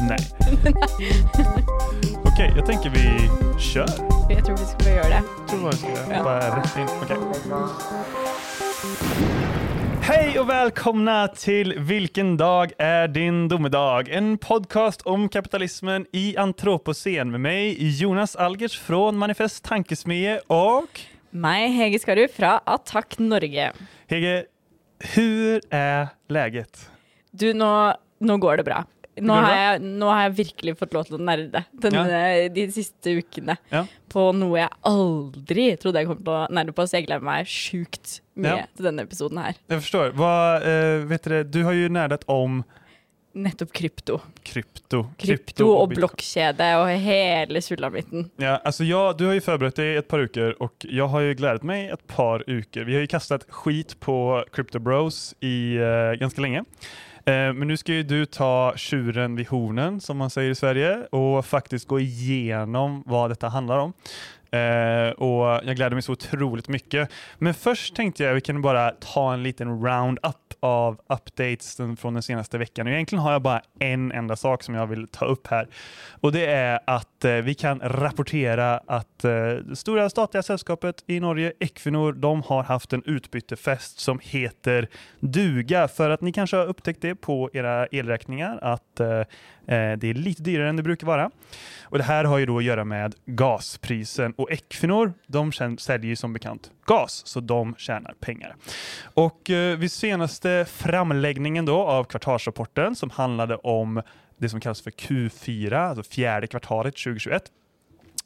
Nej. OK, jeg tenker vi kjører. Jeg tror vi skal bare gjøre det. Tror vi skal ska Ja. hoppa rätt in. Okej. Hej och välkomna till Vilken dag er din domedag? En podcast om kapitalismen i antroposen med meg, Jonas Algers fra Manifest Tankesmie og Meg, Hege Skarud fra Attack Norge. Hege, hvordan er leget? Du, nå, nå går det bra. Nå har, jeg, nå har jeg virkelig fått lov til å nerde denne, de siste ukene Ja. på noe jeg aldri trodde jeg kom til å nerde på, så jeg gleder meg sjukt mye Ja. til denne episoden her. Jeg forstår. Hva, uh, vet dere, du har jo nerdet om Nettopp krypto. krypto. Krypto og bitcoin. blokkjede og hele sulamitten. Ja, altså ja, du har jo forberedt deg i et par uker og jeg har jo gledet meg et par uker. Vi har jo kastet skit på Crypto Bros i uh, ganske länge. Eh, men nu ska ju du ta tjuren vid hornen, som man säger i Sverige, och faktiskt gå igenom vad detta handlar om. Eh, och jag gläder mig så otroligt mycket. Men först tänkte jag vi kan bara ta en liten round-up av updates från den senaste veckan. Och egentligen har jag bara en enda sak som jag vill ta upp här. Och det är att eh, vi kan rapportera att eh, det stora statliga sällskapet i Norge, Equinor, de har haft en utbytefest som heter duga. För att ni kanske har upptäckt det på era elräkningar att det är lite dyrare än det brukar vara. Och det här har ju då att göra med gasprisen och Equinor, de säljer ju som bekant gas, så de tjänar pengar. Och eh, vid senaste framläggningen då av kvartalsrapporten som handlade om det som kallas för Q4, alltså fjärde kvartalet 2021,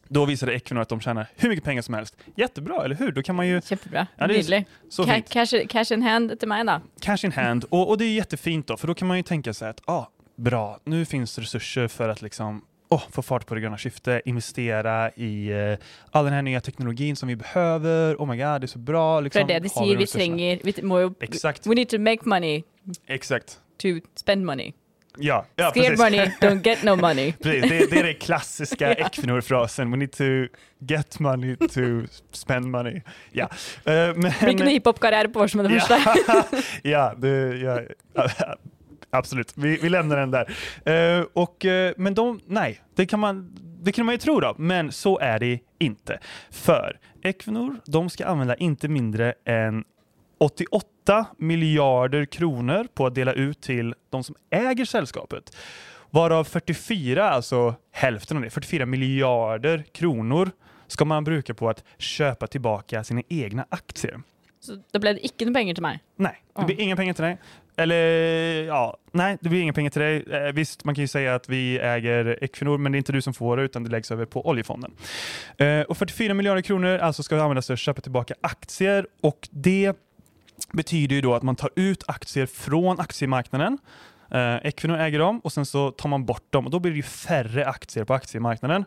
då visade Equinor att de tjänar hur mycket pengar som helst. Jättebra, eller hur? Då kan man ju... Jättebra, Ja, det. Så Ca cash, cash in hand til meg, da. Cash in hand. Och, och det är jättefint då, för då kan man ju tänka sig att ah, bra, nu finns resurser för att liksom oh, få fart på det gröna skiftet, investera i uh, all den här nya teknologin som vi behöver. Oh my god, det är så bra. Liksom, det er det de säger. Vi trenger Vi må Exakt, We need to make money exakt. to spend money. Ja, ja Scared precis. money, don't get no money. Precis, det, det är den klassiska Equinor-frasen. We need to get money to spend money. Ja. Uh, men, Blir hiphop-karriere på vår som det første. ja, ja, det, ja, absolut. Vi, vi lämnar den där. Uh, och, uh, men de, nej, det kan, man, det kan man ju tro då, men så är det inte. För Equinor, de ska använda inte mindre än 88 miljarder kronor på att dela ut till de som äger sällskapet. Varav 44, alltså hälften av det, 44 miljarder kronor ska man bruka på att köpa tillbaka sina egna aktier. Så det blir det ikke noe penger til meg. Nej, det blir blir inga pengar till dig. Eller ja, nej, det blir inga pengar till dig. Eh, visst, man kan ju säga att vi äger Equinor, men det är inte du som får det, utan det läggs över på oljefonden. Eh, och 44 miljarder kronor alltså ska användas till att köpa tillbaka aktier och det betyder ju då att man tar ut aktier från aktiemarknaden. Eh, Equinor äger dem och sen så tar man bort dem och då blir det ju färre aktier på aktiemarknaden.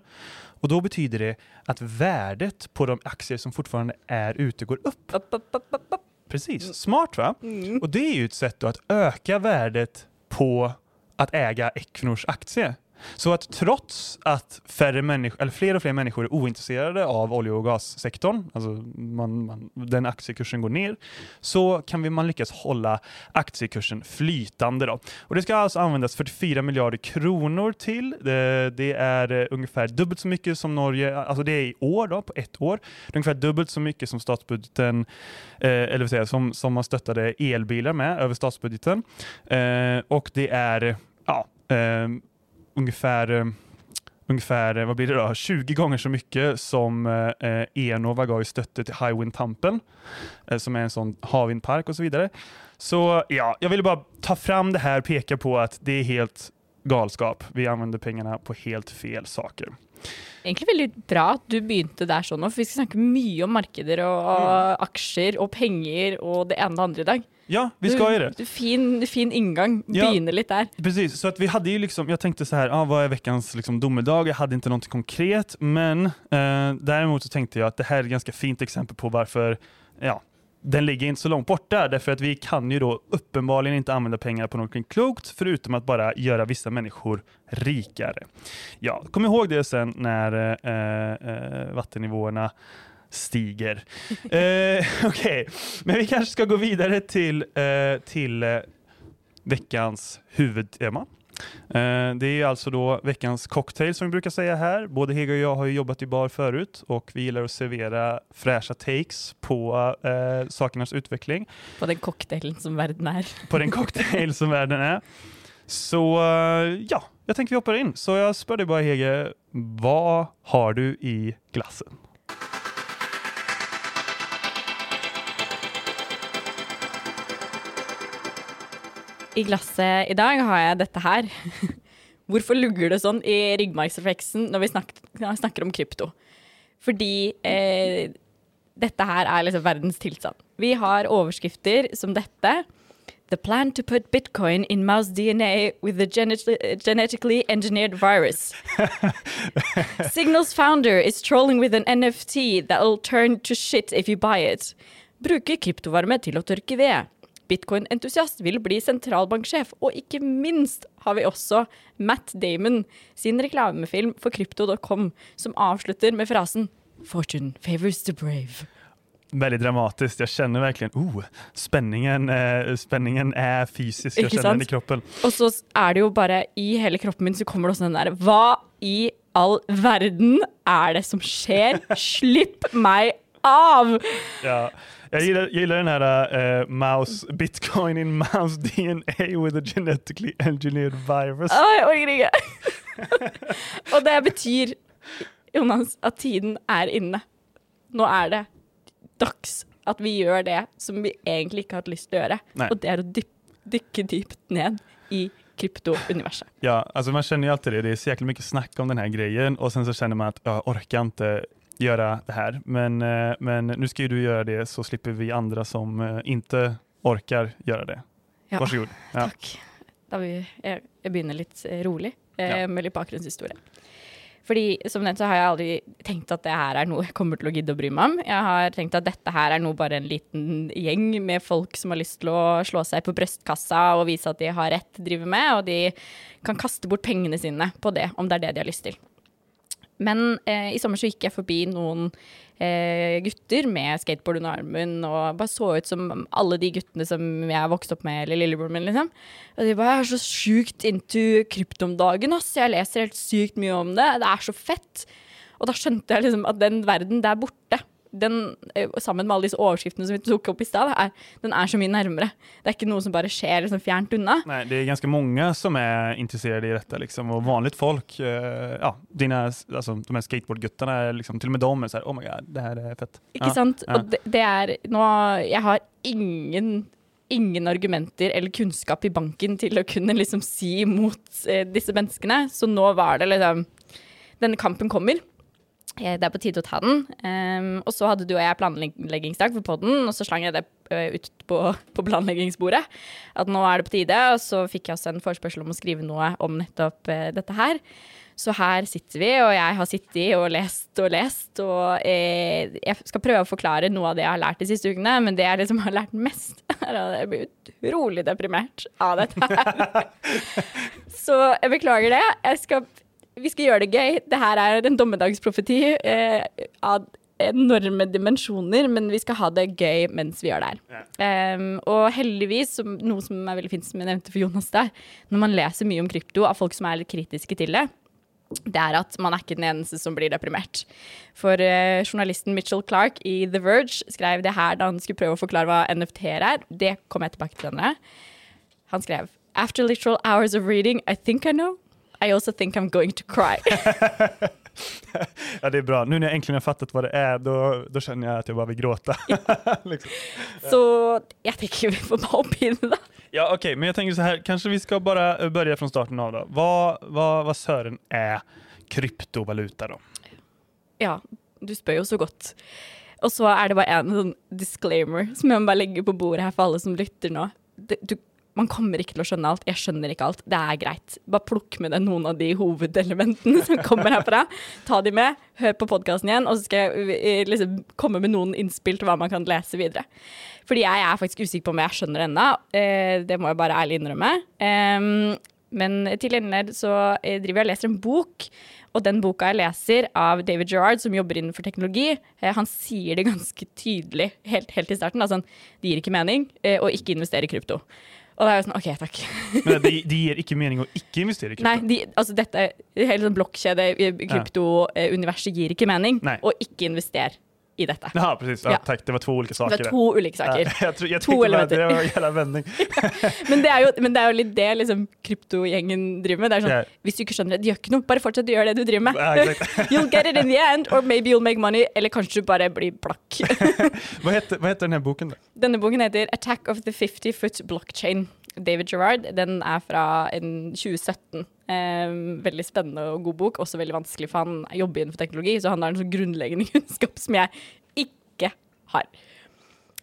Och då betyder det att värdet på de aktier som fortfarande är ute går upp. Upp, upp, upp. Precis, smart va? Mm. Och det är ju ett sätt att öka värdet på att äga Equinors aktie. Så att trots att färre fler och fler människor är ointresserade av olje och gassektorn, alltså man, man, den aktiekursen går ner, så kan vi, man lyckas hålla aktiekursen flytande. Då. Och det ska alltså användas 44 miljarder kronor till. Det, det är eh, ungefär dubbelt så mycket som Norge, alltså det är i år då, på ett år. Det är ungefär dubbelt så mycket som statsbudgeten eh, eller säga, som, som man stöttade elbilar med över statsbudgeten. Eh, och det är ja, eh, ungefär, eh, ungefär eh, vad blir det då? 20 gånger så mycket som eh, Enova gav i stötte till Highwind-Tampen, eh, som är en sån havvindpark och så vidare. Så ja, jag ville bara ta fram det här, peka på att det är helt galskap. Vi använder pengarna på helt fel saker. Egentlig veldig bra at du begynte der sånn nå, for vi skal snakke mye om markeder og, og aksjer og penger og det ene og det andre i dag. Ja, vi skal gjøre det. Fin, fin inngang. Ja. Begynne litt der. Precis, så vi hadde jo liksom, Jeg tenkte så her, ah, hva er ukens liksom domedag? Jeg hadde ikke noe konkret, men eh, derimot så tenkte jeg at det her er et ganske fint eksempel på hvorfor ja, den ligger inte så långt borta, därför att vi kan ju då uppenbarligen inte använda pengar på något klokt, förutom att bara göra vissa människor rikare. Ja, kom ihåg det sen när eh, eh, vattennivåerna stiger. eh, Okej, men vi kanske ska gå vidare till, eh, till eh, veckans huvudtema. Eh, Det är alltså då veckans cocktail som vi brukar säga här. Både Hege och jag har ju jobbat i bar förut och vi gillar att servera fräscha takes på eh, sakernas utveckling, På den cocktailen som verden er. på den cocktail som världen är. Så eh, ja, jag tänker vi hoppar in. Så jag spör dig bara Hege, vad har du i glassen? I glasset i dag har jeg dette her. Hvorfor lugger det sånn i ryggmargsrefleksen når vi snakker, snakker om krypto? Fordi eh, dette her er liksom verdens tilstand. Vi har overskrifter som dette. The plan to put bitcoin in mouse DNA with a genetically engineered virus. Signal's founder is trolling with an NFT that'll turn to shit if you buy it. Bruke kryptovarme til å tørke ved. Bitcoin-entusiast vil bli sentralbanksjef. Og ikke minst har vi også Matt Damon sin reklamefilm for krypto.com, som avslutter med frasen Fortune favors the brave. Veldig dramatisk. Jeg kjenner virkelig oh, spenningen, eh, spenningen er fysisk. Jeg kjenner den i kroppen. Og så er det jo bare i hele kroppen min så kommer det også den der Hva i all verden er det som skjer? Slipp meg av! Ja. Jag gillar, jag gillar den här uh, mouse, bitcoin in mouse DNA with a genetically engineered virus. Å, jeg orker ikke. Og det betyr, Jonas, at tiden er inne. Nå er det dags at vi gjør det som vi egentlig ikke har hatt lyst til å gjøre. Nei. Og det er å dyp, dykke dypt ned i kryptouniverset. Ja, alltså man känner ju alltid det. Det är så jäkla mycket snack om den här grejen och sen så känner man att jag orkar inte göra det här. Men, eh, men nu ska ju du göra det så slipper vi andra som eh, inte orkar göra det. Ja. Varsågod. Ja. Takk. Da vi, jeg, jeg begynner litt eh, rolig eh, med litt bakgrunnshistorie. Fordi som nevnt så har jeg aldri tenkt at det her er noe jeg kommer til å gidde å bry meg om. Jeg har tenkt at dette her er noe bare en liten gjeng med folk som har lyst til å slå seg på brystkassa og vise at de har rett drive med, og de kan kaste bort pengene sine på det, om det er det de har lyst til. Men eh, i sommer så gikk jeg forbi noen eh, gutter med skateboard under armen og bare så ut som alle de guttene som jeg vokste opp med, eller lillebroren min, liksom. Og de bare er så sjukt into krypto om dagen, ass. Jeg leser helt sykt mye om det. Det er så fett. Og da skjønte jeg liksom at den verden der borte, den, eh, sammen med alle disse overskriftene som vi tok opp i stad, den er så mye nærmere. Det er ikke noe som bare skjer liksom fjernt unna. Nei, det er ganske mange som er interessert i dette, liksom, Og vanlige folk, eh, ja, dine, altså, de her skateboardguttene, liksom, til og med dem er sånn oh my god, det her er fett. Ikke Ja, sant? ja. Og det, det er nå Jeg har ingen Ingen argumenter eller kunnskap i banken til å kunne liksom si imot eh, disse menneskene. Så nå var det liksom Denne kampen kommer. Eh, Det er på tide å ta den. Um, og så hadde du og jeg planleggingsdag for podden, og så slang jeg det eh, ut på, på planleggingsbordet. At nå er det på tide. Og så fikk jeg også en forespørsel om å skrive noe om nettopp uh, dette her. Så her sitter vi, og jeg har sittet og lest og lest. Og eh, jeg skal prøve å forklare noe av det jeg har lært de siste ukene, men det jeg liksom har lært mest, er at jeg blir utrolig deprimert av dette her. Så jeg beklager det. Jeg skal, vi skal gjøre det gøy. Det her er en dommedagsprofeti eh, av enorme dimensjoner, men vi skal ha det gøy mens vi gjør det her. Em, og heldigvis, som, noe som er veldig fint som jeg nevnte for Jonas der, når man leser mye om krypto av folk som er litt kritiske til det, det er at man er ikke den eneste som blir deprimert. For uh, journalisten Mitchell Clark i The Verge skrev det her da han skulle prøve å forklare hva NFT-er er. Det kommer jeg tilbake til senere. Han skrev After literal hours of reading, I think I know. I also think I'm going to cry. Ja, det är bra. Nu när jag äntligen har fattat vad det är, då, då känner jag att jag bara vill gråta. liksom. Så jeg tenker vi får bare hoppe i det, da. Ja, okej, men jag tänker så här, kanske vi ska bara eh, börja från starten av då. Vad, vad, vad Sören är kryptovaluta då? Ja, du spør jo så godt. Og så er det bare en sånn disclaimer som jeg må bare legge på bordet her for alle som lytter nå. Det, du, man kommer ikke til å skjønne alt. Jeg skjønner ikke alt. Det er greit. Bare plukk med deg noen av de hovedelementene som kommer herfra. Ta de med, hør på podkasten igjen, og så skal jeg eh, liksom komme med noen innspill til hva man kan lese videre. Fordi jeg er faktisk usikker på om jeg skjønner det ennå. Eh, det må jeg bare ærlig innrømme. Men til gjengjeld så eh, driver jeg og leser en bok, og den boka jeg leser av David Gerrard, som jobber innenfor teknologi, han sier det ganske tydelig helt, helt i starten. Altså, det gir ikke mening å ikke investere i krypto. Og da er jeg sånn OK, takk. Men det, de gir ikke mening å ikke investere i krypto. Nei, de, altså dette hele sånn blokkjede, kryptouniverset gir ikke mening. Nei. å ikke invester i dette. Ja, precis. Ja, Ja. tack. Det var två olika Det var to ulike saker. Ja, jag, tror, jag To elementer. det var jävla vändning. Men det, jo, men det er jo litt det liksom, kryptogjengen driver med. Det er sånn, yeah. Hvis du ikke skjønner det, det gjør ikke noe. Bare fortsett å gjøre det du driver med. Exakt. You'll get it in the end, or maybe you'll make money. Eller kanskje du bare blir blakk. vad, heter, vad heter den här boken? Då? Denne boken heter 'Attack of the 50 Foot Blockchain'. David Gerard. Den er fra en 2017. Veldig spennende og god bok. Også veldig vanskelig, for han jobber innenfor teknologi, så han har en sånn grunnleggende kunnskap som jeg ikke har.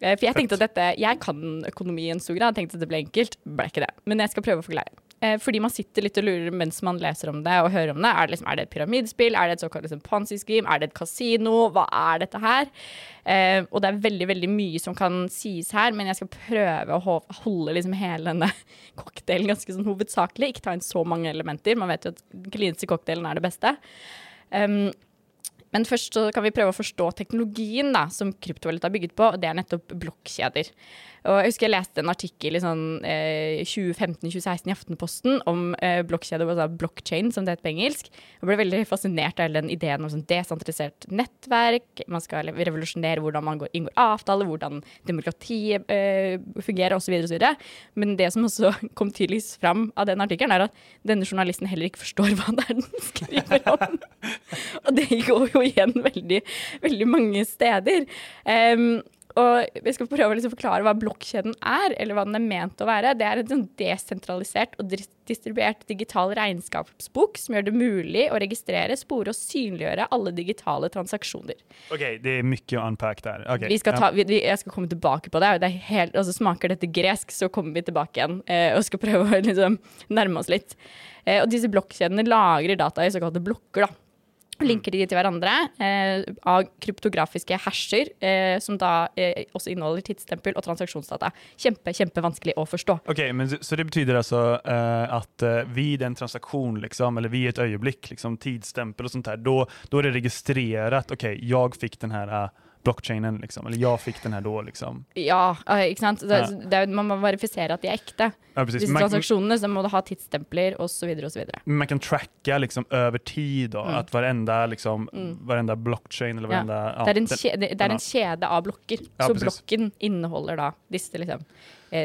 Eh, for jeg tenkte at dette Jeg kan økonomi i en stor grad, tenkte at det ble enkelt. Ble ikke det. Men jeg skal prøve å forklare. Eh, fordi man sitter litt og lurer mens man leser om det og hører om det. Er det, liksom, er det et pyramidspill? Er det et såkalt liksom, Ponzi-scheme? Er det et kasino? Hva er dette her? Eh, og det er veldig veldig mye som kan sies her, men jeg skal prøve å holde liksom hele denne cocktailen ganske sånn hovedsakelig. Ikke ta inn så mange elementer. Man vet jo at den kliniske cocktailen er det beste. Um, men først så kan vi prøve å forstå teknologien da, som kryptovaluta er bygget på, og det er nettopp blokkjeder. Og jeg husker jeg leste en artikkel i sånn, eh, 2015-2016 i Aftenposten om eh, blokkjeder, altså blockchain, som det heter på engelsk. Jeg ble veldig fascinert av hele den ideen om sånn desentralisert nettverk. Man skal revolusjonere hvordan man går, inngår avtaler, hvordan demokratiet eh, fungerer osv. Men det som også kom tydeligst fram av den artikkelen, er at denne journalisten heller ikke forstår hva det er den skriver om. Og det går jo igjen veldig, veldig mange steder. Um, og jeg skal prøve å liksom forklare hva blokkjeden er, eller hva den er ment å være. Det er en sånn desentralisert og distribuert digital regnskapsbok som gjør det mulig å registrere, spore og synliggjøre alle digitale transaksjoner. OK, det er mye å unpack der. Okay. Vi skal ta, vi, vi, jeg skal komme tilbake på det. det helt, altså smaker dette gresk, så kommer vi tilbake igjen eh, og skal prøve å liksom, nærme oss litt. Eh, og disse blokkjedene lagrer data i såkalte blokker. da. Linker de til hverandre eh, av kryptografiske hasher, eh, som da eh, også inneholder tidsstempel og transaksjonsdata. Kjempe, kjempevanskelig å forstå. Ok, men så, så det betyder altså eh, att eh, vid en transaktion, liksom, eller vid et øyeblikk, liksom, tidsstempel og sånt her, da er det registrert OK, jeg fikk den här blockchainen, liksom, eller jeg fikk den her da, Liksom. Ja, eh, ikke sant? Det, Ja. det, man må verifisere at de er ekte. Ja. Disse transaksjonene så må du ha tidsstempler osv. osv. man kan tracke liksom, over tid da. Mm. hver varenda, liksom, varenda blockchain eller Ja. varenda... Ja, Det er en, kjede, det er en kjede av blokker. Ja, så precis. blokken inneholder da disse liksom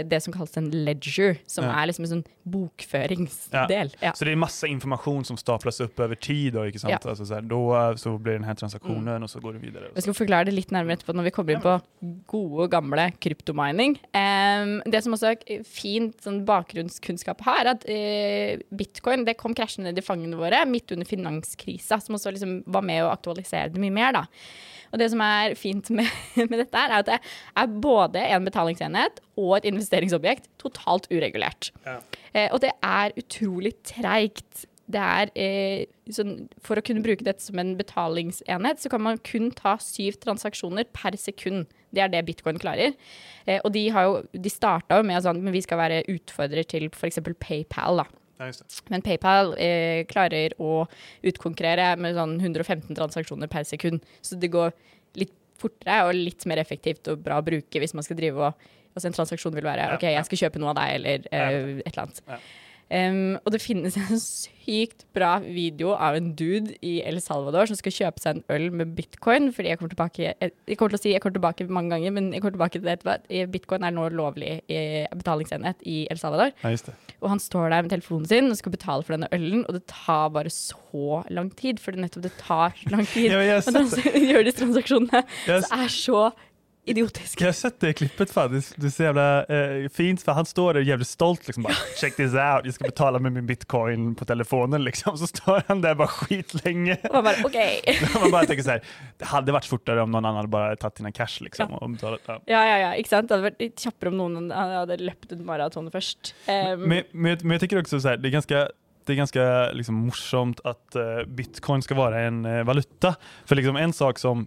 det som kalles en ledger, som Ja. er liksom en sånn bokføringsdel. Ja. Så det er masse informasjon som staplas opp over tid då, ikke sant? Altså, så, her, då eh, så blir denne transaksjonen, transaktionen Mm. og så går det videre. Jeg skal forklare det litt nærmere etterpå når vi kommer inn på gode, gamle kryptomining. Um, det som også er fint sånn bakgrunnskunnskap har, er at uh, bitcoin det kom krasjende ned i fangene våre midt under finanskrisa, som også liksom var med å aktualisere det mye mer. da. Og det som er fint med, med dette, her, er at det er både en betalingsenhet og et investeringsobjekt totalt uregulert. Ja. Eh, og det er utrolig treigt. Det er, eh, sånn, for å kunne bruke dette som en betalingsenhet, så kan man kun ta syv transaksjoner per sekund. Det er det bitcoin klarer. Eh, og de, har jo, de starta jo med sånn, men vi skal være utfordrer til f.eks. PayPal. da. Men PayPal eh, klarer å utkonkurrere med sånn 115 transaksjoner per sekund. Så det går litt fortere og litt mer effektivt og bra å bruke hvis man skal drive og Altså en transaksjon vil være Ja, OK, jeg skal kjøpe noe av deg, eller eh, et eller annet. Ja. Um, og det finnes en sykt bra video av en dude i El Salvador som skal kjøpe seg en øl med bitcoin. Fordi jeg kommer tilbake jeg, jeg kommer til å si jeg kommer tilbake mange ganger, men jeg kommer tilbake til det etterpå. Bitcoin er nå lovlig i betalingsenhet i El Salvador. Ja, just det. Og han står der med telefonen sin og skal betale for denne ølen, og det tar bare så lang tid. For det nettopp det tar lang tid Ja, å trans- gjøre disse transaksjonene. Jeg, Det er så idiotisk. Jeg har sett det klippet faktisk. Det, det är så jävla eh, fint for han står der jævlig stolt liksom bare, check this out, jeg skal betale med min bitcoin på telefonen liksom. Så står han der bare skitlenge. Og man bare OK. Man bare tenker sånn, det hadde vært fortere om noen annan hadde bare tatt dina cash liksom. Ja. Og betalt, ja. Ja, ja, ja. Ikke sant? Det hadde vært litt kjappere om noen hadde løpt et maraton først. Um, Men, men, men jeg tenker også så här, det er ganske det er ganske liksom, morsomt at uh, bitcoin skal være en uh, valuta. For liksom, en sak som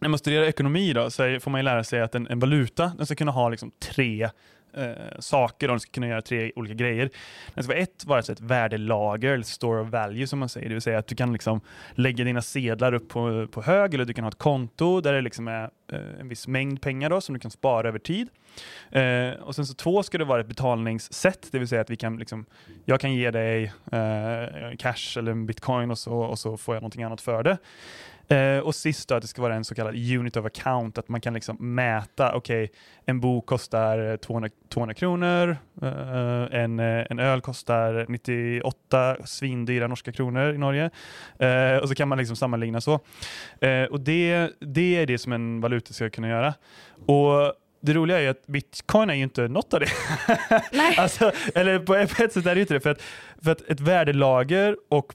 när man studerar ekonomi då, så får man lära sig att en, en valuta den ska kunna ha liksom, tre eh, saker, de ska kunna göra tre olika grejer. Den ska vara ett, vara ett värdelager, eller store of value som man säger, det vill säga att du kan liksom lägga dina sedlar upp på, på hög, eller du kan ha ett konto där det liksom är eh, en viss mängd pengar då, som du kan spara över tid. Eh, och sen så två ska det vara ett betalningssätt, det vill säga att vi kan liksom, jag kan ge dig eh, cash eller bitcoin och så, och så får jag någonting annat för det. Eh, och sist då att det ska vara en så kallad unit of account, att man kan liksom mäta, okej, okay, en bok kostar 200, 200 kronor, eh, en, eh, en öl kostar 98 svindyra norska kronor i Norge, eh, och så kan man liksom sammanligna så. Eh, och det, det är det som en valuta ska kunna göra. Och det roliga är ju att bitcoin är ju inte något av det. Nej. alltså, eller på ett sätt är det inte det, för att, för att ett värdelager och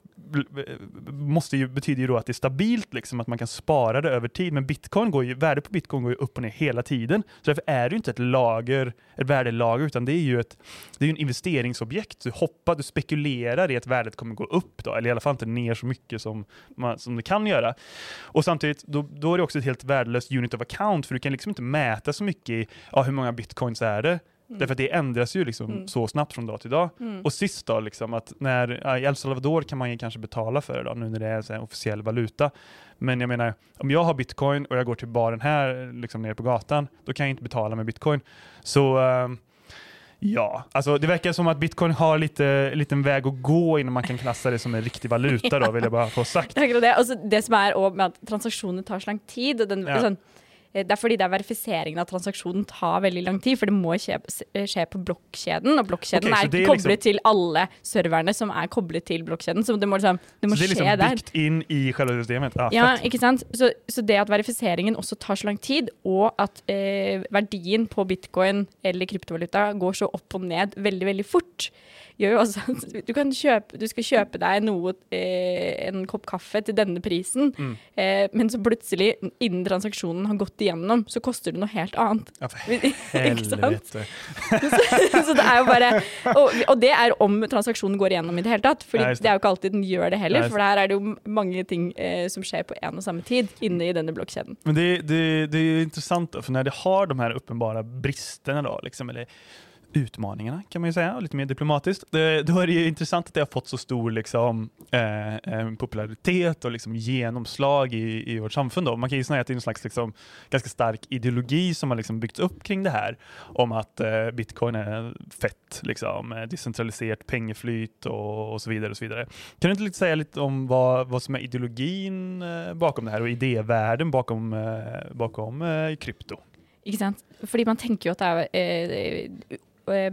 måste ju, betyder ju då att det är stabilt, liksom, att man kan spara det över tid. Men bitcoin går ju, värdet på bitcoin går ju upp och ner hela tiden. Så därför är det ju inte ett lager, ett värdelager, utan det är ju ett det är en investeringsobjekt. Du hoppar, du spekulerar i att värdet kommer gå upp, då, eller i alla fall inte ner så mycket som, man, som det kan göra. Och samtidigt, då, då är det också ett helt värdelöst unit of account, för du kan liksom inte mäta så mycket i ja, hur många bitcoins är det, Mm. Därför att det ändras ju liksom mm. så snabbt från dag till dag. Mm. Och sist då, liksom, att när, i El Salvador kan man ju kanske betala för det då, nu när det är en officiell valuta. Men jag menar, om jag har bitcoin och jag går till baren här liksom nere på gatan, då kan jag inte betala med bitcoin. Så uh, Ja, alltså det verkar som att bitcoin har lite liten väg att gå innan man kan klassa det som en riktig valuta då, vill jag bara få sagt. Det, alltså, det som är med att transaktioner tar så lång tid, och den, ja. sånn, det er fordi det er verifiseringen av transaksjonen tar veldig lang tid, for det må skje, eh, skje på blokkjeden, og blokkjeden okay, er, er koblet liksom... til alle serverne som er koblet til blokkjeden. Så det må, liksom, det må så det er liksom bygd inn i selve systemet? Ah, ja, ikke sant. Så, så, det at verifiseringen også tar så lang tid, og at eh, verdien på bitcoin eller kryptovaluta går så opp og ned veldig, veldig fort, gjør jo også at du, kan kjøpe, du skal kjøpe deg noe, eh, en kopp kaffe til denne prisen, mm. eh, men så plutselig, innen transaksjonen har gått igjennom, så koster det noe helt annet. Ja, Ikke sant? så, så, det er jo bare og, og, det er om transaksjonen går igjennom i det hele tatt. For det. det er jo ikke alltid den gjør det heller, for der er det jo mange ting eh, som skjer på en og samme tid inne i denne blokkjeden. Men det, det, det er jo interessant, for når det har de her åpenbare bristene, da, liksom, eller utmaningarna kan man ju säga, lite mer diplomatiskt. Det, då är det ju intressant att det har fått så stor liksom, eh, eh, popularitet och liksom genomslag i, i vårt samfund. Då. Man kan ju säga att det är en slags liksom, ganska stark ideologi som har liksom byggts upp kring det här om att eh, bitcoin är fett, liksom, eh, decentraliserat pengeflyt och, och, så vidare. Kan du inte lite säga lite om vad, vad som är ideologin eh, bakom det här och idévärlden bakom, eh, bakom krypto? Ikke sant? Fordi man tenker jo at det er eh,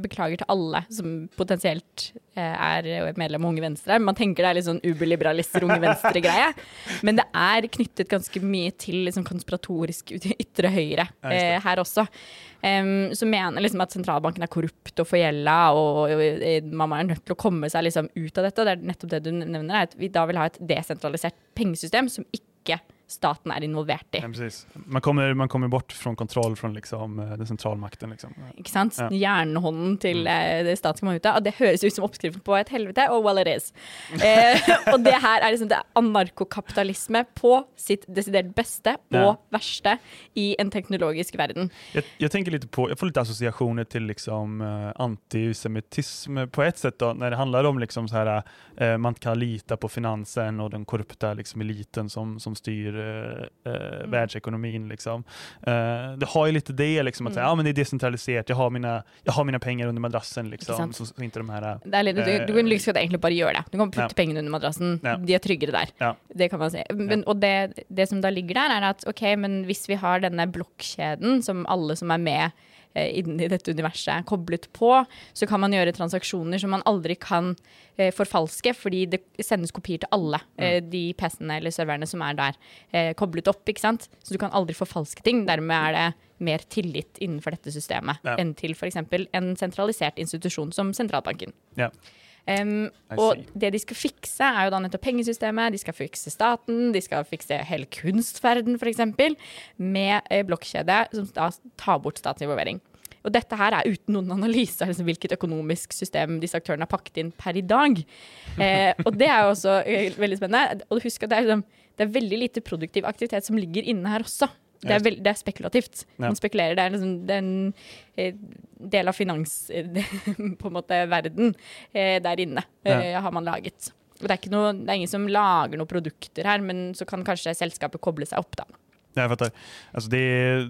beklager til alle som potensielt eh, er medlem av Unge Venstre. Man tenker det er litt sånn uberliberalister, Unge Venstre-greie. Men det er knyttet ganske mye til liksom konspiratorisk ytre høyre eh, her også. Um, som mener liksom at sentralbanken er korrupt og forgjelda, og, og, og, man er nødt til å komme seg liksom ut av dette. Og det er nettopp det du nevner, er at vi da vil ha et desentralisert pengesystem som ikke staten är involvert i. Ja, precis. Man, kommer, man kommer bort från kontroll från liksom, eh, den sentralmakten. Liksom. Ikke sant? Ja. Jernhånden til mm. det statlige mahuta. Og det høres ut som oppskriften på et helvete, og well it is. eh, og det her er liksom det anarkokapitalisme på sitt desidert beste ja. og verste i en teknologisk verden. Jeg, jeg, tenker litt på, jeg får litt assosiasjoner til liksom, antisemittisme på ett sett, da, når det handler om liksom så her, man kan lite på finansen og den korrupte liksom, eliten som, som styr eh, mm. världsekonomin. Liksom. Eh, det har ju lite det, liksom, att mm. säga, ja, men det är decentraliserat, jag har mina, jag har mina pengar under madrassen. Liksom, så, så, inte de här, det är lite, du, du kan liksom egentlig bare gjøre det. Du kan putte ja. pengene under madrassen, ja. de er tryggere der. Ja. Det kan man si. Men, og det, det, som da ligger der, er at ok, men hvis vi har denne blokkjeden som alle som er med Eh, inni dette universet koblet på, så kan man gjøre transaksjoner som man aldri kan eh, forfalske, fordi det sendes kopier til alle eh, mm. de PC-ene eller serverne som er der eh, koblet opp. ikke sant? Så du kan aldri forfalske ting. Dermed er det mer tillit innenfor dette systemet ja. enn til f.eks. en sentralisert institusjon som sentralbanken. Ja. Um, og det de skal fikse, er jo da nettopp pengesystemet, de skal fikse staten, de skal fikse hele kunstverden f.eks. med eh, blokkjede som da tar bort statsinvolvering. Og dette her er uten noen analyse av liksom, hvilket økonomisk system disse aktørene har pakket inn per i dag. Eh, og det er jo også eh, veldig spennende. Og husk at det er, det er veldig lite produktiv aktivitet som ligger inne her også. Det er, veld, det er spekulativt. Man spekulerer. Det er liksom den eh, del av finans... på en måte verden eh, der inne eh, har man laget. Og det er, ikke noe, det er ingen som lager noen produkter her, men så kan kanskje selskapet koble seg opp, da. Jag fattar. Alltså det är,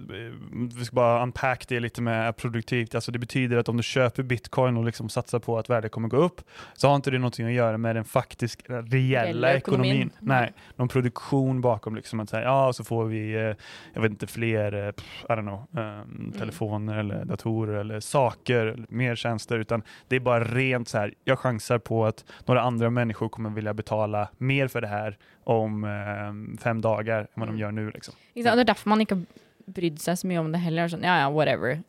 vi ska bara unpack det lite med produktivt. Alltså det betyder att om du köper bitcoin och liksom satsar på att värdet kommer gå upp så har inte det någonting att göra med den faktiskt reella Reella ekonomin. ekonomin. Nej, någon produktion bakom liksom att säga ja så får vi, eh, jag vet inte, fler, eh, pff, I don't know, um, telefoner eller datorer eller saker, eller mer tjänster utan det är bara rent så här, jag chansar på att några andra människor kommer vilja betala mer för det här om eh, fem dager enn vad de gjør nå. liksom. Ikke sant? Det er derfor man ikke brydd seg så mye om det heller. Sånn, ja ja, whatever.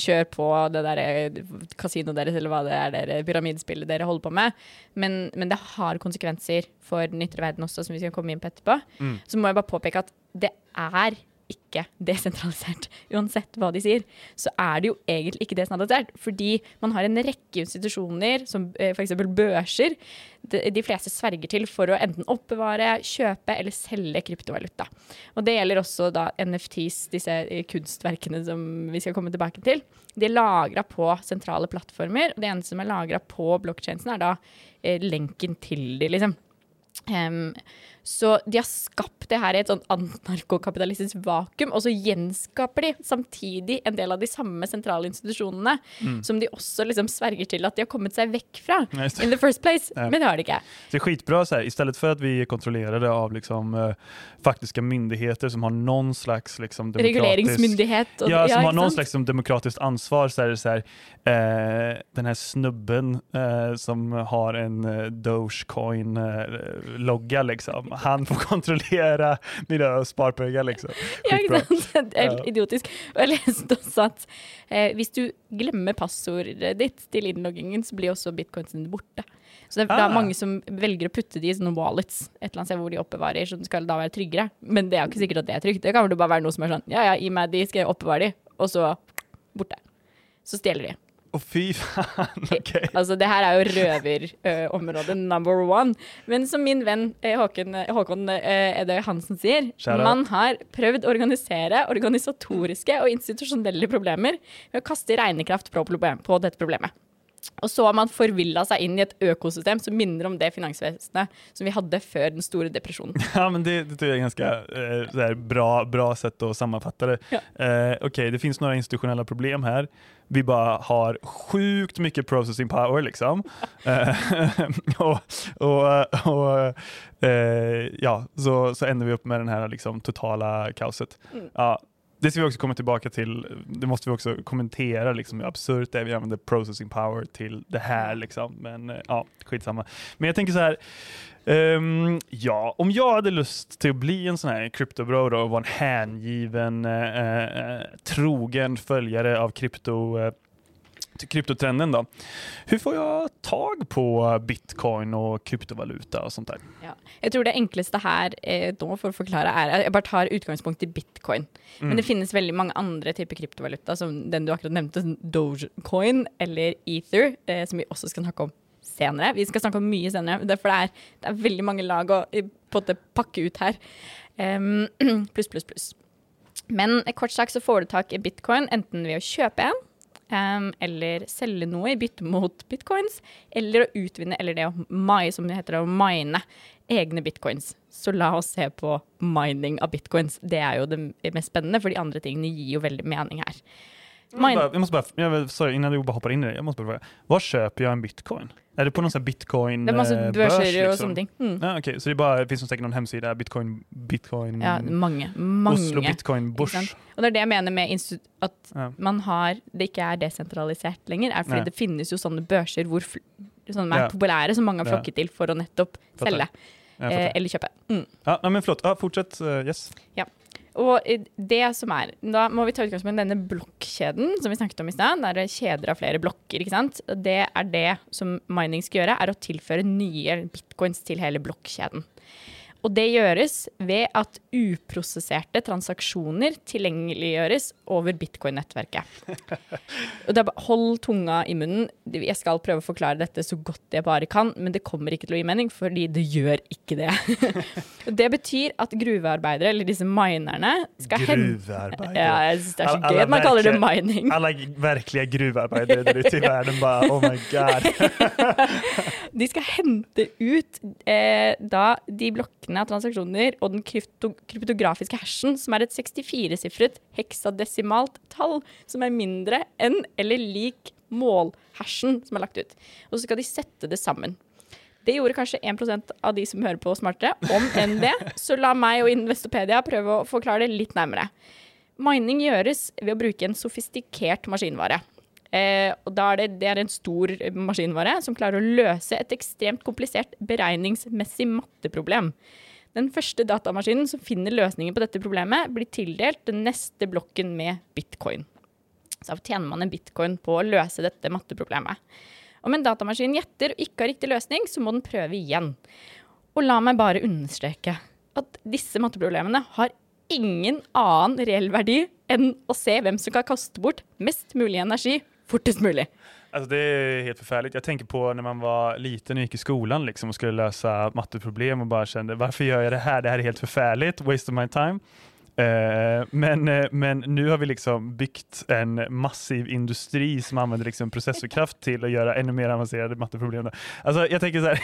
Kjør på det der eh, kasinoet deres, eller hva det er, dere, pyramidespillet dere holder på med. Men, men det har konsekvenser for den ytre verden også, som vi skal komme inn på etterpå. Mm. Så må jeg bare påpeke at det er ikke desentralisert. Uansett hva de sier, så er det jo egentlig ikke desentralisert. Fordi man har en rekke institusjoner, som eh, f.eks. børser, de, fleste sverger til for å enten oppbevare, kjøpe eller selge kryptovaluta. Og det gjelder også da NFTs, disse eh, kunstverkene som vi skal komme tilbake til. De er lagra på sentrale plattformer, og det eneste som er lagra på blokkjeden, er da eh, lenken til de, liksom. Em, så de har skapt det her i et sånn anarkokapitalistisk vakuum, og så gjenskaper de samtidig en del av de samme sentrale institusjonene som de også liksom sverger til at de har kommet seg vekk fra just in the first place. Ja. Men det har de ikke. Det er skitbra så här, istället för att vi är kontrollerade av liksom, faktiska myndigheter som har någon slags liksom, demokratisk... Reguleringsmyndighet. Ja, som har noen någon slags liksom, demokratiskt ansvar så är det så här, eh, den här snubben eh, som har en eh, Dogecoin-logga liksom. Han får kontrollere mine sparepenger, liksom. Ja, ikke sant? Det er helt idiotisk. Og jeg leste også at eh, hvis du glemmer passordet ditt til innloggingen, så blir også bitcoinsen din borte. Så det er, det Ah. er mange som velger å putte de i sånne wallets, et eller annet sted hvor de oppbevarer, så det skal da være tryggere. Men det er jo ikke sikkert at det er trygt. Det kan vel bare være noe som er sånn, ja ja, gi meg de, skal jeg oppbevare de, og så borte. Så stjeler de. Och fy faen. ok. Altså, det her er jo røverområdet number one. Men som min venn eh, Håkon, Håkon eh, Edøy Hansen sier, Kjære. man har prøvd å organisere organisatoriske og institusjonelle problemer ved å kaste regnekraft på, problem, på dette problemet. Og så har man forvilla seg inn i et økosystem som minner om det finansvesenet som vi hadde før den store depresjonen. Ja, men det, det tror jeg er ganske eh, bra, bra sett å sammenfatte det. Ja. Eh, ok, det finnes noen institusjonelle problem her. Vi bare har sjukt mye processing power liksom. Eh, og, og, og eh, ja, så, så ender vi opp med den här liksom, totale kaoset. Mm. Ja, det ska vi också komma tillbaka till. Det måste vi också kommentera liksom, hur absurt det är. Vi använder processing power till det här. Liksom. Men eh, ja, skitsamma. Men jag tänker så här. Um, ja, om jag hade lust till att bli en sån här kryptobro då och vara en hängiven, eh, eh, trogen följare av krypto, eh, kryptotrenden då. Hur får jag tag på bitcoin och kryptovaluta och sånt där? Ja. Jeg tror det enkleste her eh, för for å forklare er Jeg bare tar utgangspunkt i bitcoin. Mm. Men det finnes veldig mange andre typer kryptovaluta, som den du akkurat nevnte, Dogecoin eller Ether, eh, som vi også skal snakke om senere. Vi skal snakke om mye senere, for det er, det er veldig mange lag å eh, måte pakke ut her. Um, Pluss, pluss, pluss. Men eh, kort sagt så får du tak i bitcoin enten ved å kjøpe en, em, eller selge noe i bytte mot bitcoins, eller å utvinne, eller det å mai, som det heter, å mine egne bitcoins. Så la oss se på mining av bitcoins. Det er jo det mest spennende, for de andre tingene gir jo veldig mening her. Jag måste Mine, bara, jag måste bara, jag sorry, innan du bara hoppar in i det, jag måste bara fråga. Var köper jag en bitcoin? Är det på någon sån här bitcoin det er masse eh, børser börs, og liksom? sånne ting. Mm. Ja, okay. så det bare bara, det finns säkert någon hemsida, bitcoin, bitcoin, Ja, mange. Mange. Oslo bitcoin sant? Og det er det jeg mener med at Ja. man har, det ikke er desentralisert lenger, er fordi det finnes jo sånne børser hvor som er Ja. populære, som mange har Ja. flokket til for å nettopp selge eh, eller kjøpe. Mm. Ja, men förlåt, ja, fortsätt. Uh, yes. Og det som er, da må vi ta utgangspunkt i denne blokkjeden som vi snakket om i stad. Der er kjeder av flere blokker. ikke sant? Det er det som mining skal gjøre, er å tilføre nye bitcoins til hele blokkjeden. Og det gjøres ved at uprosesserte transaksjoner tilgjengeliggjøres over bitcoin-nettverket. Er Hold tunga i munnen. Jeg skal prøve å forklare dette så godt jeg bare kan, men det kommer ikke til å gi mening, fordi det gjør ikke det. det betyr at gruvearbeidere, eller disse minerne, skal Gruvearbeidere. Ja, jeg synes det er så gøy at man kaller det mining. Alle virkelige gruvearbeidere der ute i verden bare oh my god. De skal hente ut eh, da de blokkene av transaksjoner og den krypto kryptografiske hashen, som er et 64-sifret heksadesimalt tall, som er mindre enn eller lik målhashen som er lagt ut. Og så skal de sette det sammen. Det gjorde kanskje 1% av de som hører på smartere, om enn det. Så la meg og Investopedia prøve å forklare det litt nærmere. Mining gjøres ved å bruke en sofistikert maskinvare. Eh, og er det, det er en stor maskinvare som klarer å løse et ekstremt komplisert beregningsmessig matteproblem. Den første datamaskinen som finner løsningen på dette problemet, blir tildelt den neste blokken med bitcoin. Så tjener man en bitcoin på å løse dette matteproblemet. Om en datamaskin gjetter og ikke har riktig løsning, så må den prøve igjen. Og la meg bare understreke at disse matteproblemene har ingen annen reell verdi enn å se hvem som kan kaste bort mest mulig energi fortest mulig. Alltså det är helt förfärligt. Jag tänker på när man var liten och gick i skolan liksom och skulle lösa matteproblem och bara kände varför gör jag det här? Det här är helt förfärligt. Waste of my time. Eh, men, eh, men nu har vi liksom byggt en massiv industri som använder liksom processorkraft till att göra ännu mer avancerade matteproblem. Alltså jag tänker så här,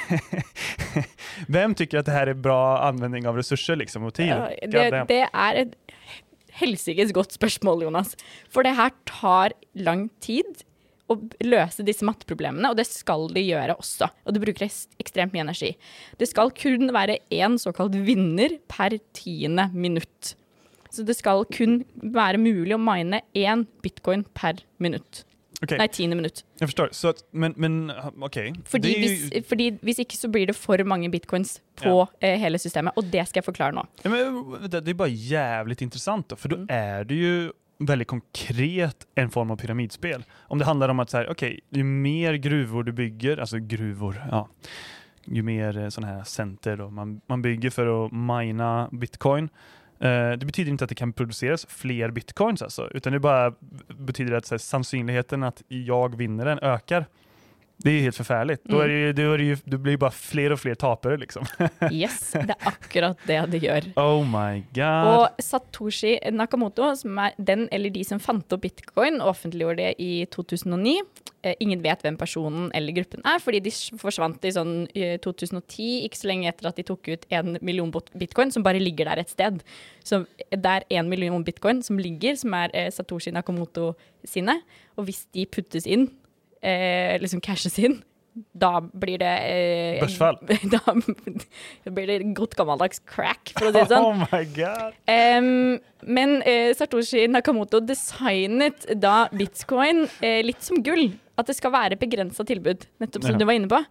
vem tycker att det här är bra användning av resurser liksom och tid? Ja, det, det er et helsikes godt spørsmål, Jonas. For det her tar lang tid å løse disse matteproblemene, og det skal de gjøre også. Og det bruker ekstremt mye energi. Det skal kun være én såkalt vinner per tiende minutt. Så det skal kun være mulig å mine én bitcoin per minutt. Okay. Nei, tiende minutt. Jeg forstår. Så men men OK. Fordi, Det hvis, fordi hvis ikke så blir det for mange bitcoins på eh, hele systemet, og det skal jeg forklare nå. Ja, men, det, det er bare jævlig interessant, da, for mm. da er det ju väldigt konkret en form av pyramidspel. Om det handlar om att så här, okay, ju mer gruvor du bygger, alltså gruvor, ja, ju mer sådana här center då, man, man bygger för att mina bitcoin. Eh, det betyder inte att det kan produceras fler bitcoins alltså, utan det bara betyder att här, sannsynligheten att jag vinner den ökar. Det er jo helt förfärligt. Då, är det, det, ju, det blir bare flere og flere tapere, liksom. Yes, det er akkurat det det gjør. Oh my god. Og Satoshi Nakamoto, som er den eller de som fant opp bitcoin, offentliggjorde det i 2009. Eh, ingen vet hvem personen eller gruppen er, fordi de forsvant i sånn eh, 2010, ikke så lenge etter at de tok ut en million bitcoin, som bare ligger der et sted. Så det er en million bitcoin som ligger, som er eh, Satoshi Nakamoto sine. Og hvis de puttes inn, eh, liksom cashes inn, da blir det eh, Børsfall. Da blir det godt gammeldags crack, for å si det sånn. Oh my god. Um, men eh, Satoshi Nakamoto designet da bitcoin eh, litt som gull. At det skal være begrensa tilbud, nettopp som Ja. du var inne på.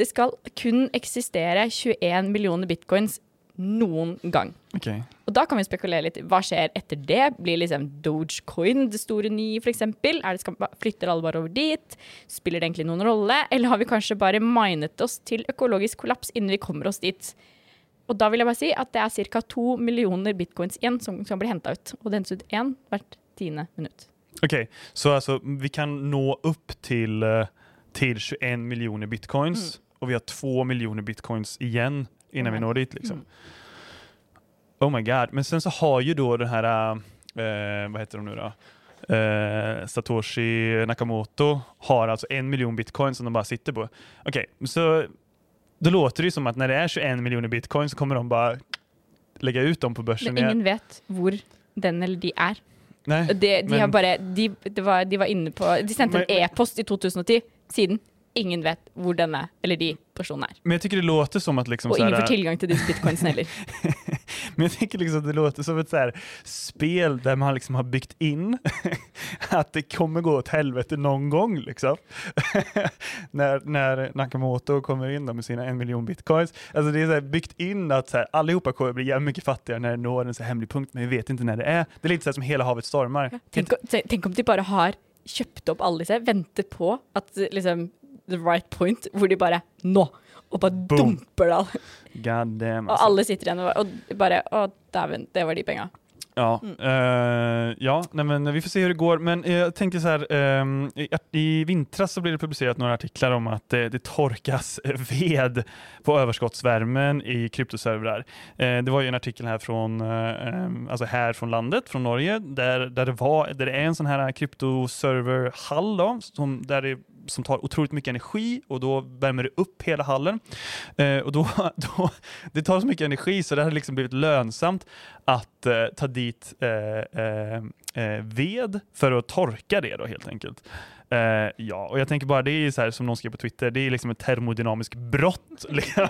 Det skal kun eksistere 21 millioner bitcoins noen gang. Okay. Og da kan vi spekulere litt. Hva skjer etter det? Blir liksom Dogecoin det store nye, f.eks.? Flytter alle bare over dit? Spiller det egentlig noen rolle? Eller har vi kanskje bare minet oss til økologisk kollaps innen vi kommer oss dit? Og da vil jeg bare si at det er ca. to millioner bitcoins igjen som kan bli henta ut. Og det hentes ut én hvert tiende minutt. OK, så altså vi kan nå opp til, til 21 millioner bitcoins og vi har 2 millioner bitcoins igen innan vi Mm. når dit liksom. Mm. Oh my god, men sen så har ju då den här, eh, vad heter de nu då? Eh, Satoshi Nakamoto har alltså en miljon bitcoin som de bara sitter på. Okej, så då låter det ju som att när det är 21 miljoner bitcoin så kommer de bara lägga ut dem på börsen Men ingen vet hvor den eller de er. Nej, de, de, men- har bare, de, var, de var inne på De sendte en e-post i 2010. Siden ingen vet hvor denne eller de personene er. men jeg tycker det låter som att liksom så ingen får tilgang til disse bitcoinsene heller. Men jag tycker liksom att det låter som ett så der spel där man liksom har byggt in at det kommer gå åt helvete noen gang. Liksom. när, när Nakamoto kommer in med sine en miljon bitcoins. Alltså det är så inn byggt in att så här, allihopa kommer bli mycket fattigare når de når en så här hemlig punkt, men vi vet ikke når det er. Det er litt sånn som hele havet stormer. Tenk, tenk om de bare har kjøpt opp alle disse, venter på at liksom the right point, hvor de bare Nå! og bare Boom. dumper det. God damn. Og altså. alle sitter igjen og og bare Å, dæven, det var de penga. Ja, Uh, ja nej, men vi får se hur det går. Men jeg jag tänker så här, um, i, i vintras så blev det publicerat några artiklar om att det, det torkas ved på överskottsvärmen i kryptoservrar. Uh, det var ju en artikel här från, ehm, alltså här från landet, från Norge, där, där, det, var, där det är en sån här kryptoserverhall då, som, där det som tar otroligt mycket energi och då värmer det upp hela hallen. Eh, och då, då, det tar så mycket energi så det har liksom blivit lönsamt att eh, ta dit eh, eh, eh, ved för att torka det då helt enkelt. Eh, ja, og jeg tenker bare det er så här som noen skrev på Twitter, det er liksom et termodynamisk brott. Liksom,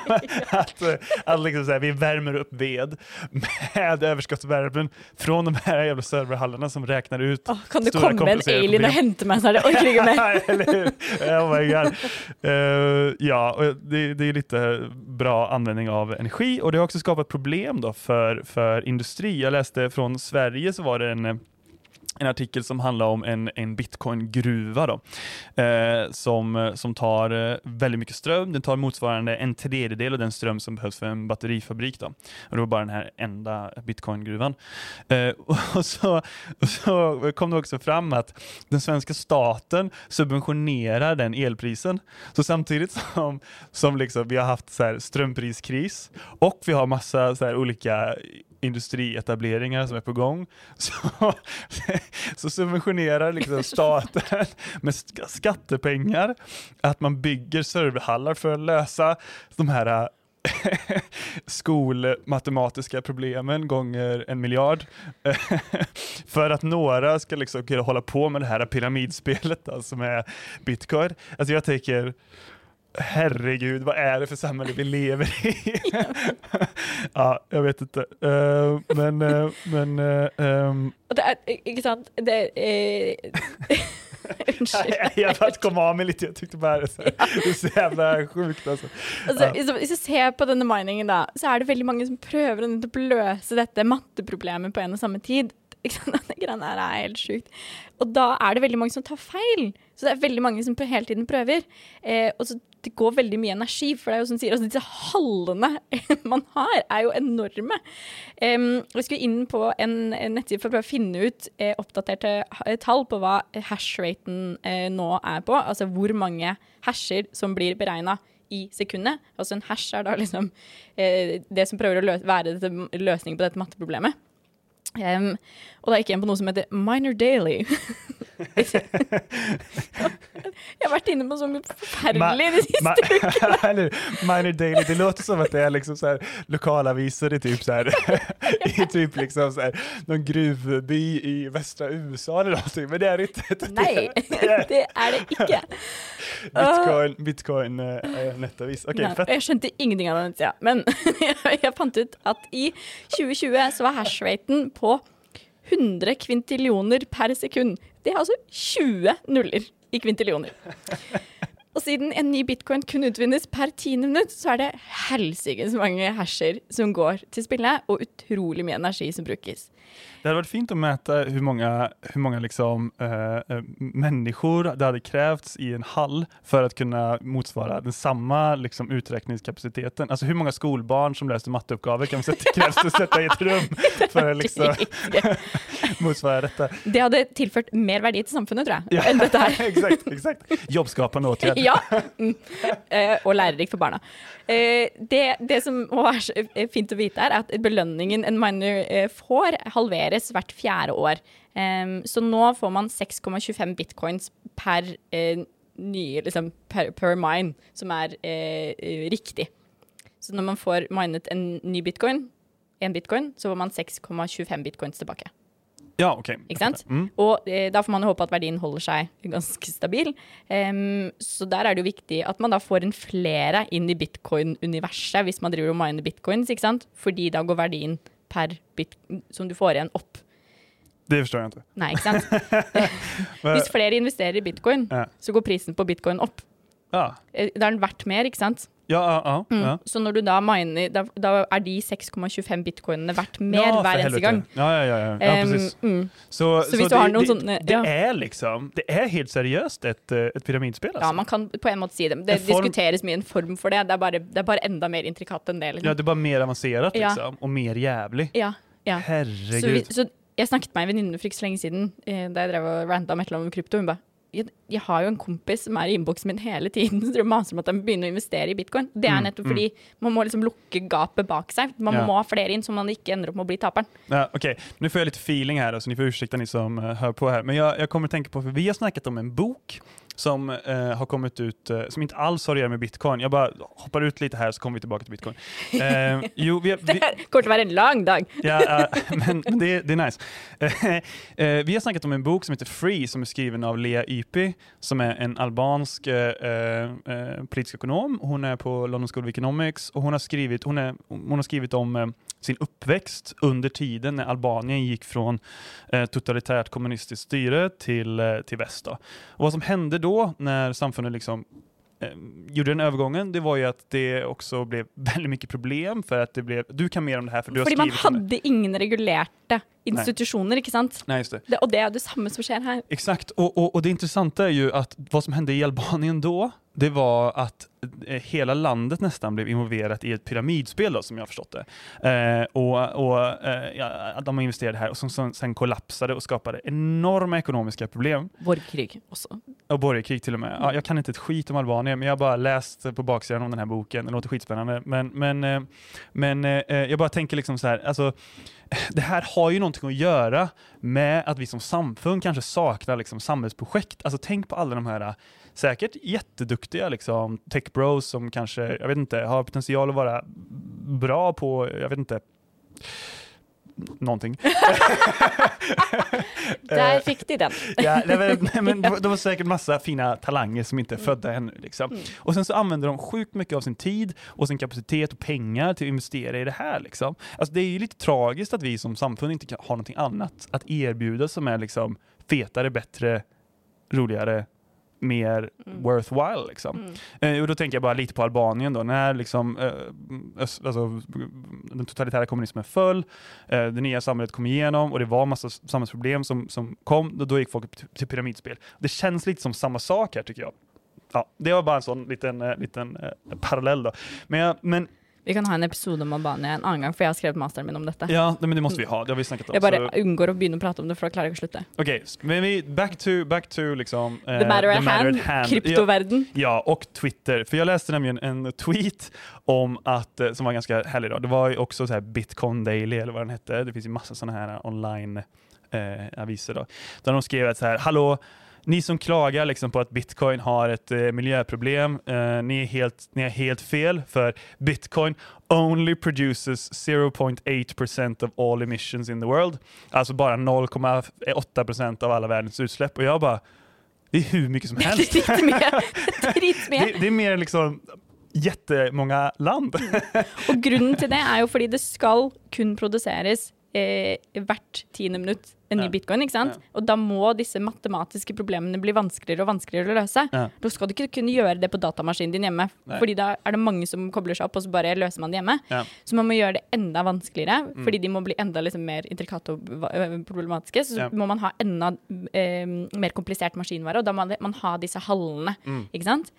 at, at liksom så här, vi värmer opp ved med överskottsvärmen fra de här jävla serverhallarna som räknar ut oh, kan det komme en alien og hente meg, så det orker ikke mer. Oh my god. Uh, ja, det, det er litt bra användning av energi og det har også skapat problem då for, for industri. Jeg leste fra Sverige så var det en eh, en artikel som handlar om en, en bitcoin-gruva eh, som, som tar eh, väldigt mycket ström. Den tar motsvarande en tredjedel av den ström som behövs för en batterifabrik. Då. Och det var bara den här enda bitcoingruvan. Eh, och, så, så kom det också fram att den svenska staten subventionerar den elprisen. Så samtidigt som, som liksom vi har här strömpriskris och vi har massa så här olika industrietableringar som är på gång så, så subventionerar liksom staten med skattepengar att man bygger serverhallar för att lösa de här äh, skolmatematiska problemen gånger en miljard. för att några ska liksom kunna hålla på med det här pyramidspelet då, som är bitcoin. Alltså jag tänker herregud, vad är det för samhälle vi lever i? ja, jag vet inte. Uh, men, uh, men uh, um. Det er, ikke sant Det eh, Unnskyld. Jeg, jag bara kom av meg litt. Jeg tyckte bare så, det är så jävla sjukt altså. Altså, Ja. hvis, hvis du ser på denne miningen, da, så er det veldig mange som prøver å løse dette matteproblemet på en og samme tid. Ikke? Denne greiene her er helt sjukt. Og da er det veldig mange som tar feil. Så det er veldig mange som hele tiden prøver. Eh, og så det går veldig mye energi, for det er jo som sier, altså disse hallene man har, er jo enorme. Um, vi skulle inn på en, en nettside for å prøve å finne ut eh, oppdaterte tall på hva hashraten eh, nå er på. Altså hvor mange hasher som blir beregna i sekundet. Altså en hash er da liksom eh, det som prøver å lø være løsningen på dette matteproblemet. Um, og da gikk jeg inn på noe som heter Minor Daily. jeg har vært inne på så mye forferdelig de siste. ukene. eller, Minor Daily, det låter som at det er liksom så her lokalaviser i typ så her, i typ liksom så her, noen gruveby i västra USA eller någonting, men det är ikke Det Nei, det er det ikke. Bitcoin, bitcoin uh, nettavis. Okej, Nei, jeg skjønte ingenting av den tida, Men jeg fant ut at i 2020 så var hashraten på 100 kvintillioner per sekund. Det er altså 20 nuller i kvintillioner. Og siden en ny bitcoin kun utvinnes per tiende minutt, så er det helsikes mange hasher som går til spille, og utrolig mye energi som brukes. Det hadde vært fint å mäta hvor mange, hur många liksom, eh, eh, människor det hadde krävts i en hall för att kunna motsvara den samma liksom, uträkningskapaciteten. Alltså hur många skolbarn som läste matteoppgaver kan man sätta, krävs det att sätta i ett rum för att liksom, motsvara detta? Det hadde tilført mer verdi til samfunnet, tror jeg, Ja, enn dette her. exakt, exakt. Jobbskapande åtgärd. Ja, mm. Eh, lærerik for barna. Eh, det, det som så eh, fint å vite, er at belønningen en man eh, får, halveres hvert fjerde år. Um, så nå får man 6,25 bitcoins per uh, nye, liksom, per, per mine, som er eh, riktig. Så når man får minet en ny bitcoin, en bitcoin, så får man 6,25 bitcoins tilbake. Ja, ok. Ikke sant? Mm. Og eh, da får man håpe at verdien holder seg ganske stabil. Um, så der er det jo viktig at man da får en flere inn i bitcoin-universet hvis man driver og miner bitcoins, ikke sant? Fordi da går verdien per bit som du får igjen, opp. Det forstår jeg ikke. Nei, ikke sant? Hvis flere investerer i bitcoin, Ja. så går prisen på bitcoin opp. Ja. Eh, Da er den verdt mer, ikke sant? Ja, ja, ja. Mm. Så når du da miner, da, da er de 6,25 bitcoinene verdt mer ja, hver eneste gang. Ja, ja, ja, ja. ja precis. mm. Så, så hvis du har noen sånne- det, ja. det er liksom Det er helt seriøst et, eh, et pyramidspill, Ja, altså. man kan på en måte si det. Det form- diskuteres mye en form for det. Det er bare, det er bare enda mer intrikat enn det. Ja, Liksom. det er bare mer avansert, Ja. liksom. Og mer jævlig. Ja, ja. Så, vi, Herregud. så jeg snakket med en venninne for ikke så lenge siden eh, da jeg drev og ranta om et eller annet om krypto. Hun ba jeg, har jo en kompis som er i innboksen min hele tiden som driver maser om at han begynner å investere i bitcoin. Det er Mm, nettopp fordi man må liksom lukke gapet bak seg. Man Ja. må ha flere inn, så man ikke ender opp med å bli taperen. Ja, ok. Nå får jeg litt feeling her, så ni får unnskylde, ni som hører hör på her. Men jeg, jeg kommer å tenke på, for vi har snakket om en bok som eh, har kommit ut, eh, som inte alls har att göra med bitcoin. Jag bara hoppar ut lite här så kommer vi tillbaka till bitcoin. Eh, jo, vi, Det vi, her kommer til å være en lang dag. ja, men, men det, det är nice. Eh, vi har snackat om en bok som heter Free som är skriven av Lea Ypi som är en albansk eh, eh, politisk ekonom. Hon är på London School of Economics och hon har skrivit, hon är, hon har skrivit om sin uppväxt under tiden när Albanien gick från totalitärt kommunistiskt styre till, till väst. Då. Och vad som hände då när samfundet liksom eh, gjorde den övergången, det var ju att det också blev väldigt mycket problem för att det blev, du kan mer om det här för du har Fordi man skrivit om det. hadde ingen regulerte institusjoner, ikke sant? Nej, just det. Det, og det er det samme som skjer her. Exakt, och, och, och det intressanta är ju att vad som hände i Albanien då, det var att eh, hela landet nästan blev involverat i ett pyramidspel då, som jag har förstått det. Eh, och och eh, ja, de investerade här och som, som sen kollapsade och skapade enorma ekonomiska problem. Borgerkrig også. Och borgerkrig till och med. Ja, jag kan inte ett skit om Albanien, men jag har bara läst på baksidan om den här boken. Det låter skitspännande. Men, men, eh, men eh, jag bara tänker liksom så här, alltså, det här har ju någonting att göra med att vi som samfund kanske saknar liksom samhällsprojekt. Alltså tänk på alla de här eh, säkert jätteduktiga liksom, tech bros som kanske, jag vet inte, har potential att vara bra på, jag vet inte, någonting. Där fick de den. Ja, nej, men, det var säkert massa fina talanger som inte är födda ännu. Liksom. Mm. Och sen så använder de sjukt mycket av sin tid och sin kapacitet och pengar till att investera i det här. Liksom. Alltså, det är ju lite tragiskt att vi som samfund inte kan ha någonting annat att erbjuda som är liksom, fetare, bättre, roligare, mer Mm. worthwhile. Liksom. Mm. Eh, och då tänker jag bara lite på Albanien då, när liksom, eh, öst, alltså, den totalitära kommunismen föll, eh, det nya samhället kom igenom och det var massa samhällsproblem som, som kom, då, då gick folk till, till pyramidspel. Det känns lite som samma sak här tycker jag. Ja, det var bara en sån liten, eh, liten eh, parallell då. Men, jag, men Vi kan ha en episode om Albania en annen gang, for jeg har skrevet masteren min om dette. ja, det, men det måste vi ha, det har vi snakket om. Jeg bare så- unngår å begynne å prate om det, for da klarer jeg ikke å slutte. Ok, men vi, back to, back to liksom, uh, The matter at hand, Ja, kryptoverden. Ja, og Twitter. For jeg leste nemlig en tweet om att, eh, som var ganske herlig. Da. Det var jo også så Bitcoin Daily eller hva den hette. Det fins masse sånne her här online eh, aviser. Da. Der de skrev at så her, hallå, ni som klager liksom på att bitcoin har ett eh, miljöproblem, eh, ni, är helt, ni är helt fel för bitcoin only produces 0.8% of all emissions in the world. Alltså bara 0,8% av alla världens utsläpp. Och jag bara, det är hur mycket som helst. Det, det är mer liksom jättemånga land. Og grunnen til det er jo fordi det skal kun produseres eh, hvert tiende minutt en ny bitcoin. ikke sant? Og da må disse matematiske problemene bli vanskeligere og vanskeligere å løse. Da skal du ikke kunne gjøre det på datamaskinen din hjemme, Nei. fordi da er det mange som kobler seg opp, og så bare løser man det hjemme. Så man må gjøre det enda vanskeligere, Mm. fordi de må bli enda liksom, mer intrikate og problematiske. Så Ja. må man ha enda eh, mer komplisert maskinvare, og da må man ha disse hallene. Mm. ikke sant?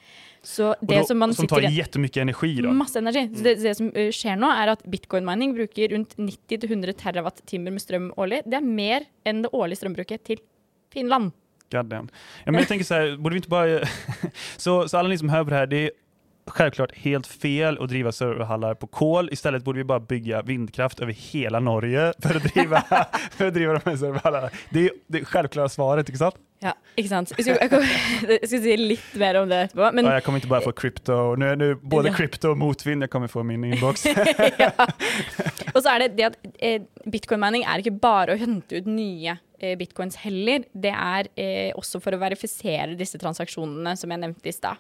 Så det da, som man som tar jettemye energi. da. Masse energi. Så det, det som skjer nå, er at bitcoin-mining bruker rundt 90-100 terawatt-timer med strøm årlig. Det er mer enn det årlige strømbruket til Finland. God damn. Ja, men jeg tenker så här, borde vi inte bara... så, så alla ni som hör på det här, det är självklart helt fel att driva serverhallar på kol. Istället borde vi bara bygga vindkraft över hela Norge för att driva, för att driva de här serverhallarna. Det är det självklara svaret, inte sant? Ja, ikke sant. Jeg skal, jeg, kom, jeg skal si litt mer om det etterpå. Men Ja, jag kommer inte bara få krypto, nu är nu både Ja. krypto och motvind jag kommer få i min inbox. ja. Og så er det det at eh, bitcoin-mining er ikke bare å hente ut nye eh, bitcoins heller. Det er eh, også for å verifisere disse transaksjonene som jeg nevnte i stad.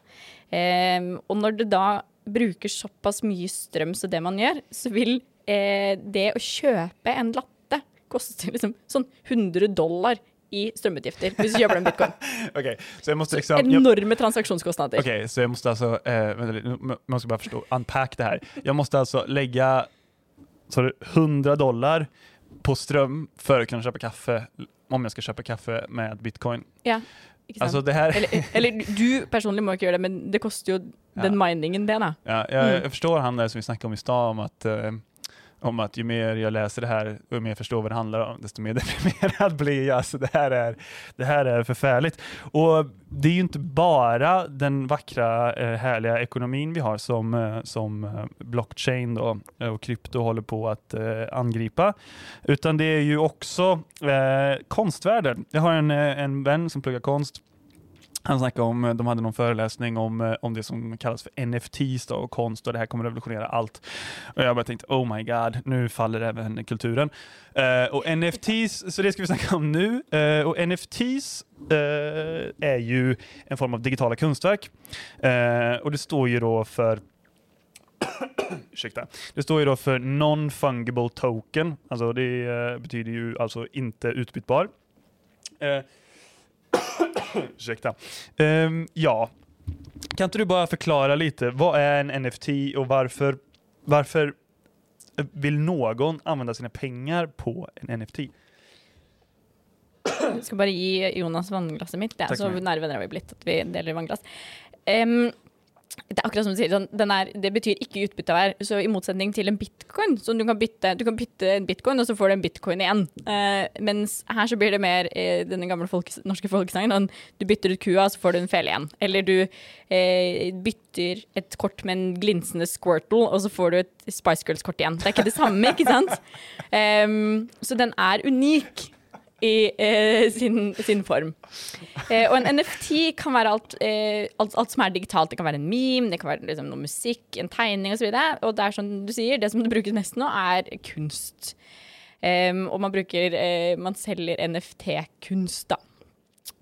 Eh, og når det da bruker såpass mye strøm som det man gjør, så vil eh, det å kjøpe en latte koste liksom sånn 100 dollar i strømutgifter hvis du kjøper en bitcoin. okay, så jag måste liksom... Enorme transaksjonskostnader. Ok, så jeg måtte altså eh, lite, nu måste jag unpack det her. Jeg måtte altså legge sorry, 100 dollar på strøm for å kunne kjøpe kaffe, om jeg skal kjøpe kaffe med bitcoin. Ja, ikke sant? Altså, det här, eller, eller du personlig må ikke gjøre det, men det koster jo den miningen det, da. ja, jeg, jeg, jag förstår han der som vi snakket om i stad om at eh, om att ju mer jag läser det här och ju mer förstår vad det handlar om, desto mer deprimerad blir jag. Alltså det, här är, det här är förfärligt. Och det är ju inte bara den vackra, eh, härliga ekonomin vi har som, eh, som eh, blockchain då, och krypto håller på att angripa, utan det är ju också eh, konstvärlden. Jag har en, en vän som pluggar konst han snackade om, eh, de hade någon föreläsning om, eh, om det som kallas för NFTs då, och konst och det här kommer revolutionera allt. Och jag bara tänkte, oh my god, nu faller även kulturen. Uh, och NFTs, så det ska vi snacka om nu. Uh, och NFTs uh, är ju en form av digitala kunstverk. Och det står ju då för Ursäkta. Det står ju då för non-fungible token. Alltså det betyder ju alltså inte utbytbar. Ursäkta. Um, ja, kan inte du bara förklara lite, vad är en NFT och varför, varför vill någon använda sina pengar på en NFT? Jeg skal bare gi Jonas vannglasset mitt, ja. Så det. har vi blitt at vi deler vannglass. Em, det er akkurat som du sier, sånn, den er, det betyr ikke utbytte hver. Så i motsetning til en bitcoin, så du kan bytte, du kan bytte en bitcoin, og så får du en bitcoin igjen. Uh, mens her så blir det mer uh, denne gamle folkes, norske folkesangen. Du bytter ut kua, så får du en fele igjen. Eller du uh, bytter et kort med en glinsende squirtle, og så får du et Spice Girls-kort igjen. Det er ikke det samme, ikke sant? Um, så den er unik i eh, sin, sin form. Eh, og en NFT kan være alt, eh, alt, alt som er digitalt. Det kan være en meme, det kan være liksom, noe musikk, en tegning osv. Og, og det er som du sier, det som det brukes mest nå, er kunst. Og man bruker eh, Man selger NFT-kunst, da.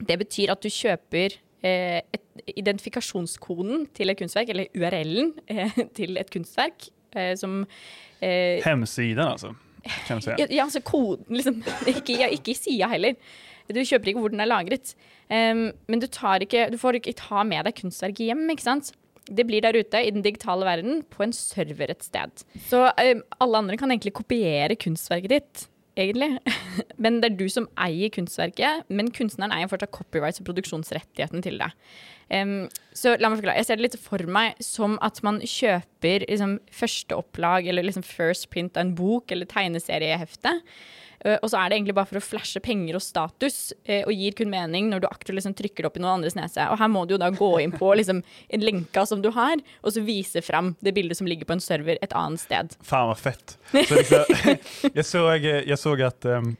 Det betyr at du kjøper eh, et, identifikasjonskoden til et kunstverk, eller URL-en eh, til et kunstverk, som eh, Hemsidan alltså, igjen. ja, altså koden, liksom. Ikke, ja, ikke i sida heller. Du kjøper ikke hvor den er lagret. Um, men du, ikke, du får ikke ta med deg kunstverket hjem, ikke sant? Det blir der ute i den digitale verden på en server et sted. Så um, alle andre kan egentlig kopiere kunstverket ditt, egentlig. men det er du som eier kunstverket, men kunstneren eier fortsatt copyrights og produksjonsrettigheten til det. Um, så la meg forklare. Jeg ser det litt for meg som at man kjøper liksom, første opplag eller liksom first print av en bok eller tegneseriehefte. Eh, og så er det egentlig bare for å flashe penger og status, eh, og gir kun mening når du aktivt liksom trykker det opp i noen andres nese. Og her må du jo da gå inn på liksom, en lenka som du har, og så vise fram det bildet som ligger på en server et annet sted. Fan var fett. Så liksom, så, jeg, jeg så at ehm,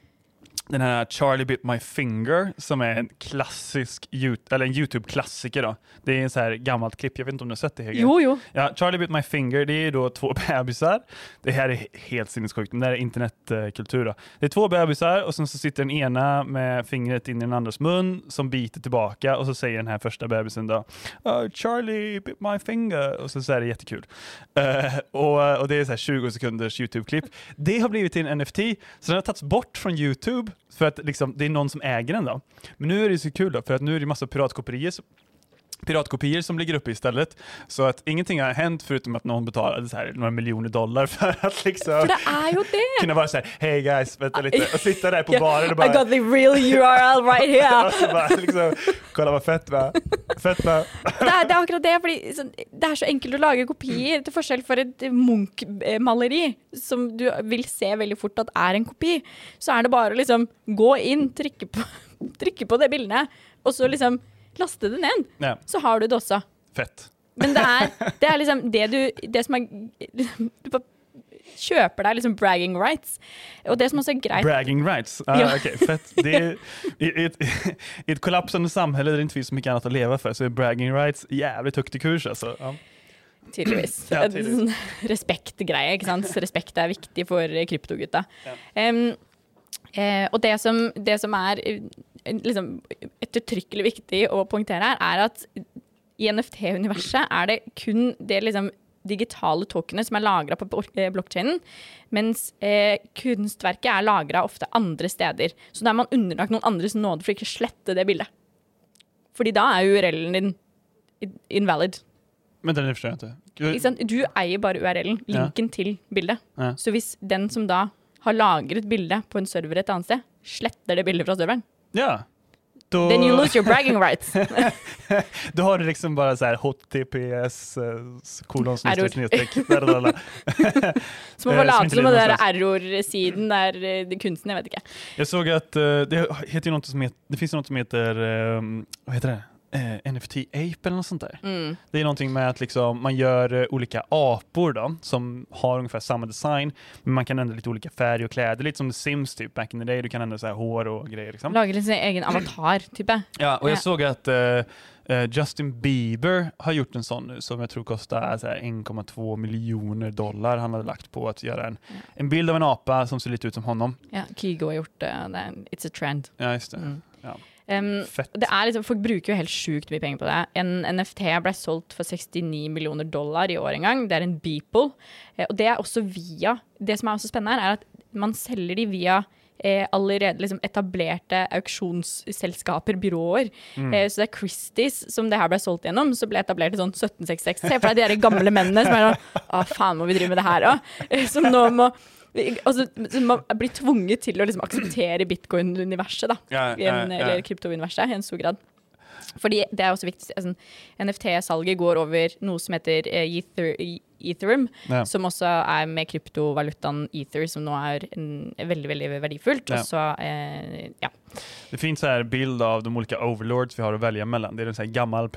den här Charlie Bit My Finger som är en klassisk, eller en YouTube-klassiker. Det är en så här gammalt klipp, jag vet inte om du har sett det Hege? Jo, jo. Ja, Charlie Bit My Finger, det är då två bebisar. Det här är helt sinnessjukt, det här är internetkultur. Det är två bebisar och sen så sitter den ena med fingret in i den andras mun som biter tillbaka och så säger den här första bebisen då "Oh, Charlie bit my finger och så, så är det jättekul. Uh, och, och det är så här 20 sekunders YouTube-klipp. Det har blivit til en NFT, så den har tagits bort från YouTube för att liksom, det är någon som äger den då. Men nu är det så kul då, för att nu är det massa piratkopierier piratkopior som ligger uppe istället. Så att ingenting har hänt förutom att någon betalade så här några miljoner dollar för att liksom For det er jo det! kunna vara så här, hey guys, vänta lite, och sitta där på yeah, baren och I got the real URL right here! och så bara liksom, kolla vad fett va? Fett va? det, er, det er akkurat det, fordi sånn, det er så enkelt å lage kopier, til forskjell for et Munch-maleri, som du vil se veldig fort at er en kopi. Så er det bare å liksom gå inn, trykke på, trykke på det bildet, og så liksom laste det ned. Ja, Så har du det også. fett. Men det er, det er liksom det du Det som er Du bare kjøper deg liksom bragging rights. Og det som også er greit Bragging rights. Uh, Ja. ok, fett. Det är, i, i, i, I et kollapsende samhälle där det ikke finns så mye annet å leve for, så er bragging rights jævlig högt i kurs Altså. Ja. Tydeligvis. Ja, tydeligvis. sånn Respektgreie, ikke sant. Respekt er viktig for kryptogutta. kryptogutta. Um, uh, og det som, det som er liksom, ettertrykkelig viktig å poengtere her, er at i NFT-universet er det kun det liksom digitale tokenet som er lagra på blok- eh, blokkjeden, mens eh, kunstverket er lagra ofte andre steder. Så da er man underlagt noen andres nåde for ikke å slette det bildet. Fordi da er URL-en din invalid. Men den forstår jeg ikke. Du eier bare URL-en, Ja. linken til bildet. Ja. Så hvis den som da har lagret bildet på en server et annet sted, sletter det bildet fra serveren, Ja. Då, then you lose your bragging rights. då har du liksom bara så här https eh, kolon snedstreck där, där, där. Så man Eh, får late som at det er error-siden der eh, kunsten, jeg vet ikke. Jag såg att eh, det heter något som heter, det finns något som heter, eh, vad heter det? Eh, NFT Ape eller något sånt där. Mm. Det är någonting med att liksom, man gör eh, olika apor då, som har ungefär samma design, men man kan ändra lite olika färg och kläder, lite som The Sims typ back in the day. Du kan ändra så här hår och grejer. Liksom. Lager sin egen avatar typ. Ja, och jag Ja. såg att eh, eh, Justin Bieber har gjort en sån nu som jag tror kostar 1,2 miljoner dollar han hade lagt på att göra en, Ja. en bild av en apa som ser lite ut som honom. Ja, Kygo har gjort det. det er, it's a trend. Ja, just det. Mm. Ja. Um, er liksom, folk bruker jo helt sjukt mye penger på det. En NFT ble solgt for 69 millioner dollar i år en gang. Det er en Beeple. Eh, og det er også via Det som er også spennende her, er at man selger de via eh, allerede liksom etablerte auksjonsselskaper, byråer. Mm. Eh, så det er Christies som det her ble solgt gjennom, som ble etablert i sånn 1766. Se for deg de gamle mennene som er sånn Å, faen, må vi drive med det her òg? Som nå må Altså, man blir tvunget til å liksom akseptere bitcoin-universet, da Ja, ja, ja. eller kryptouniverset i en stor grad. Fordi det er også viktig altså, NFT-salget går over noe som heter eh, Ether, Ethereum, Ja. som også er med kryptovalutaen Ether, som nå er en, veldig veldig verdifullt. Ja. Og så, eh, ja. Det fins bilder bild av de ulike overlords vi har å velge mellom. Det er en så penger, gammal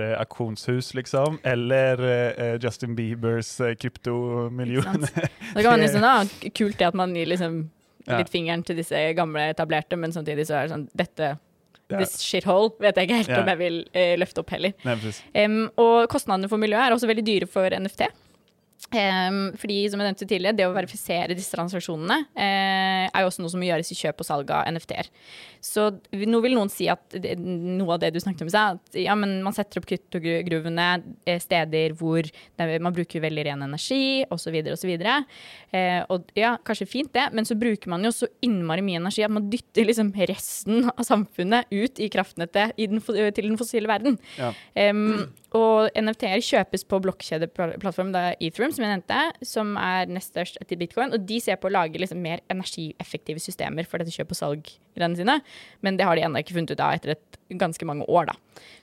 eh, liksom, eller eh, Justin Biebers eh, kryptomiljon. Det kan man liksom, da, kult det at man gir liksom litt fingeren til disse gamle etablerte, men samtidig så er det sånn Dette. This shithole, vet jeg ikke helt om jeg vil eh, løfte opp heller. Precis. Og kostnadene for miljøet er også veldig dyre for NFT. Em, fordi som jeg nevnte tidligere, Det å verifisere disse transaksjonene uh, er jo også noe som må gjøres i kjøp og salg av NFT-er. Så nå vil noen si at det, noe av det du snakket om i stad, at ja, men man setter opp kryptogruvene eh, steder hvor man bruker veldig ren energi osv. osv. Uh, og ja, kanskje fint det, men så bruker man jo så innmari mye energi at man dytter liksom resten av samfunnet ut i kraftnettet i den, til den fossile verden. Ja. Um, og NFT-er kjøpes på blokkjedeplattformen er Ethereum, som jeg nevnte, som er nest størst etter bitcoin. Og de ser på å lage liksom mer energieffektive systemer for dette kjøp- og salggreiene sine. Men det har de ennå ikke funnet ut av etter et ganske mange år, da.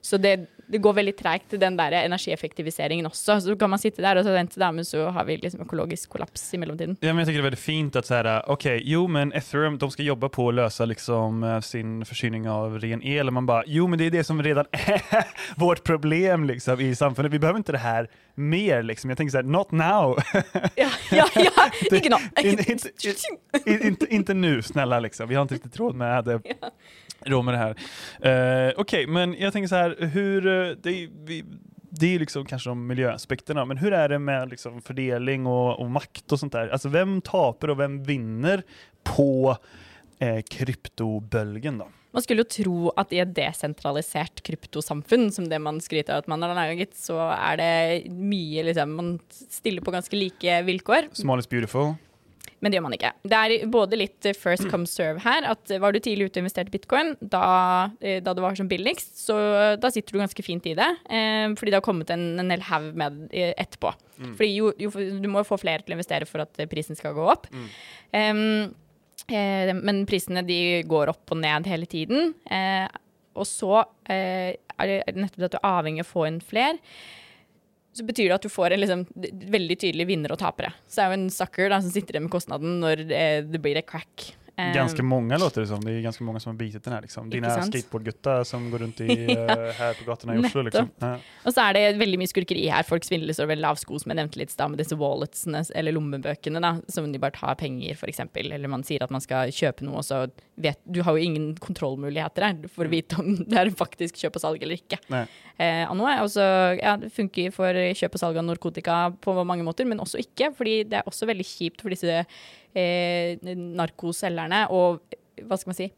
Så det, det går veldig treigt, den der energieffektiviseringen også. Så kan man sitte der og så vente, der, men så har vi liksom økologisk kollaps i mellomtiden. Ja, men jeg tenker det er veldig fint at så her, ok, jo men Ethereum, de skal jobbe på å løse liksom eh, sin forsyning av ren el. Og man bare jo men det er det som redan er vårt problem liksom i samfunnet. Vi behøver ikke det her mer liksom. Jeg tenker så här, not now. Ja, ja, ja! Ikke nå! Ikke inte nu, snälla liksom. Vi har ikke riktig råd med det. romer här. Uh, okej, men jag tänker så här, hur, eh, det, vi, det är liksom kanske de miljöaspekterna, men hur är det med liksom fördelning och, och makt och sånt där? Alltså vem taper och vem vinner på eh, kryptobølgen då? Man skulle jo tro at i et desentralisert kryptosamfunn, som det man skryter av at man har laget, så er det mye liksom Man stiller på ganske like vilkår, Small is beautiful. Men det gjør man ikke. Det er både litt eh, first come serve her. At var du tidlig ute og investerte i bitcoin, da, eh, da det var som billigst, så da sitter du ganske fint i det. Eh, fordi det har kommet en, en hel haug med etterpå. etterpå. Fordi jo, jo, du må jo få flere til å investere for at eh, prisen skal gå opp. Em, eh, men prisene de går opp og ned hele tiden. Eh, og så eh, er det nettopp at du er avhengig av å få inn flere. Så betyr det at du får en liksom, veldig tydelig vinner og tapere. Så det er jo en sucker da, som sitter igjen med kostnaden når det, det blir et crack. Eh, Ganska många låter det som. Det är ganska många som har bitit den här. Liksom. Dina sant? som går rundt i, eh, her på gatene i Oslo. Liksom. Ja. Og så er det veldig mye skurkeri her. Folk svindles over lav sko, som jeg nevnte litt i stad, med disse walletsene, eller lommebøkene, da, som de bare tar penger, f.eks. Eller man sier at man skal kjøpe noe, og så vet Du har jo ingen kontrollmuligheter her for å vite om det er faktisk kjøp og salg eller ikke. Eh. Og så, ja, det funker for kjøp og salg av narkotika på mange måter, men også ikke. fordi det er også veldig kjipt for disse eh, narkoselgerne og hva skal man si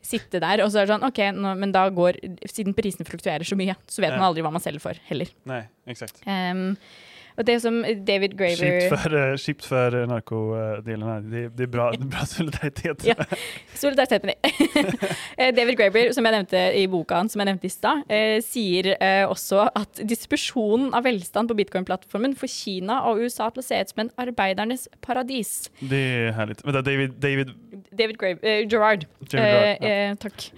sitte der og så er det sånn OK, nå, men da går Siden prisen fluktuerer så mye, så vet Ja. man aldri hva man selger for heller. Nei, exakt. Ehm, Og det som David Graver Kjipt for, eh, kjipt for narkodelen her. Det, de er bra, er bra solidaritet. Ja. Solidaritet med dem. Eh, David Graver, som jeg nevnte i boka hans, som jeg nevnte i stad, eh, sier eh, også at distribusjonen av velstand på bitcoin-plattformen får Kina og USA til å se ut som en arbeidernes paradis. Det er herlig. Men det er David, David David Graver, eh, Gerard. Gerard, Eh, eh, takk.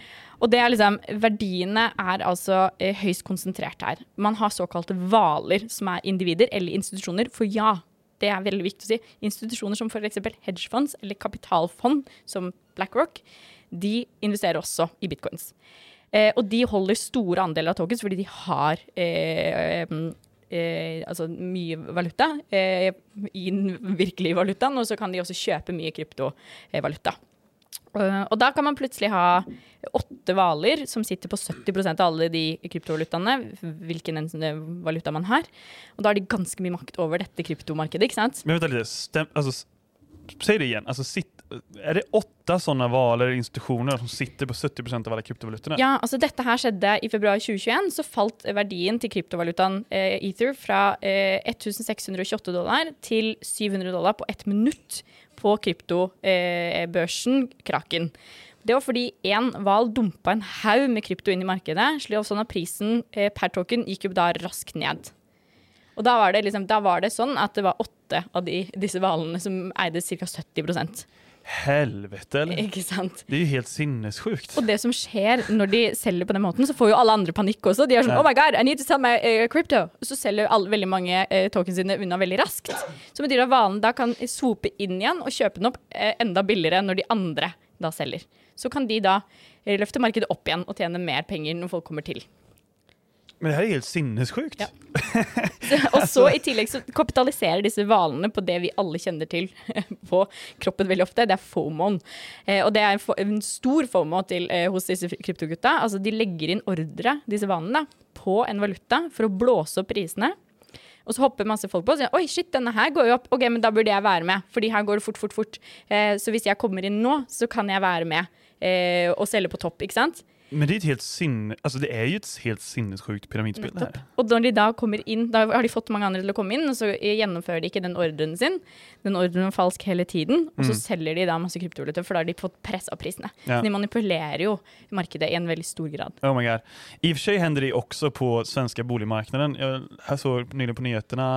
Og det er liksom, Verdiene er altså eh, høyst konsentrert her. Man har såkalte hvaler, som er individer eller institusjoner. For ja, det er veldig viktig å si. Institusjoner som f.eks. hedgefonds eller kapitalfond, som BlackRock, de investerer også i bitcoins. Eh, og de holder store andeler av tokens fordi de har eh, mm, eh, altså mye valuta eh, i den virkelige valutaen, og så kan de også kjøpe mye kryptovaluta. Uh, og da kan man plutselig ha åtte hvaler som sitter på 70% av alle de kryptovalutaene, hvilken en valuta man har. Og da har de ganske mye makt over dette kryptomarkedet, ikke sant? Men vent litt, Stem, altså, Si det igjen. Altså, sitt, är det åtte sånne valer eller institusjoner som sitter på 70% av alle kryptovalutaene? Ja, altså dette her skjedde i februar 2021, så falt verdien til kryptovalutaen eh, Ether fra eh, 1628 dollar til 700 dollar på ett minutt på kryptobørsen Kraken. Det var fordi én hval dumpa en haug med krypto inn i markedet, slik sånn at prisen eh, per token gikk jo da raskt ned. Og da var det, liksom, da var det sånn at det var åtte av de, disse hvalene som eide ca. 70 Helvete eller? Ikke sant? Det er jo helt sinnessjukt. Og det som skjer når de selger på den måten, så får jo alle andre panikk også. De er sånn Ja. Oh my god, I need to sell my uh, crypto. Og så selger alle, veldig mange uh, tokens sine unna veldig raskt. Så betyr det at vanen da kan sope inn igjen og kjøpe den opp uh, enda billigere når de andre da selger. Så kan de da eh, løfte markedet opp igjen og tjene mer penger når folk kommer til. Men det her er helt sinnessjukt. Ja. Og så i tillegg så kapitaliserer disse hvalene på det vi alle kjenner til på kroppen veldig ofte, det er FOMOen. Eh, og det er en, en stor FOMO til, eh, hos disse kryptogutta. Altså de legger inn ordre, disse hvalene, på en valuta for å blåse opp prisene. Og så hopper masse folk på og sier oi, shit, denne her går jo opp. Ok, men da burde jeg være med, fordi her går det fort, fort, fort. Eh, så hvis jeg kommer inn nå, så kan jeg være med eh, og selge på topp, ikke sant? Men det er, sinne, altså det er, jo et helt sinnessjukt pyramidspill. här. Og når de da kommer inn, da har de fått mange andre til å komme inn, og så gjennomfører de ikke den ordren sin. Den ordren var falsk hele tiden, og så selger de da masse kryptovaluta, for da har de fått pressa prisene. Ja. Så de manipulerer jo markedet i en veldig stor grad. Oh my god. I og for seg hender det også på svenske boligmarkedet. Jeg så nylig på nyhetene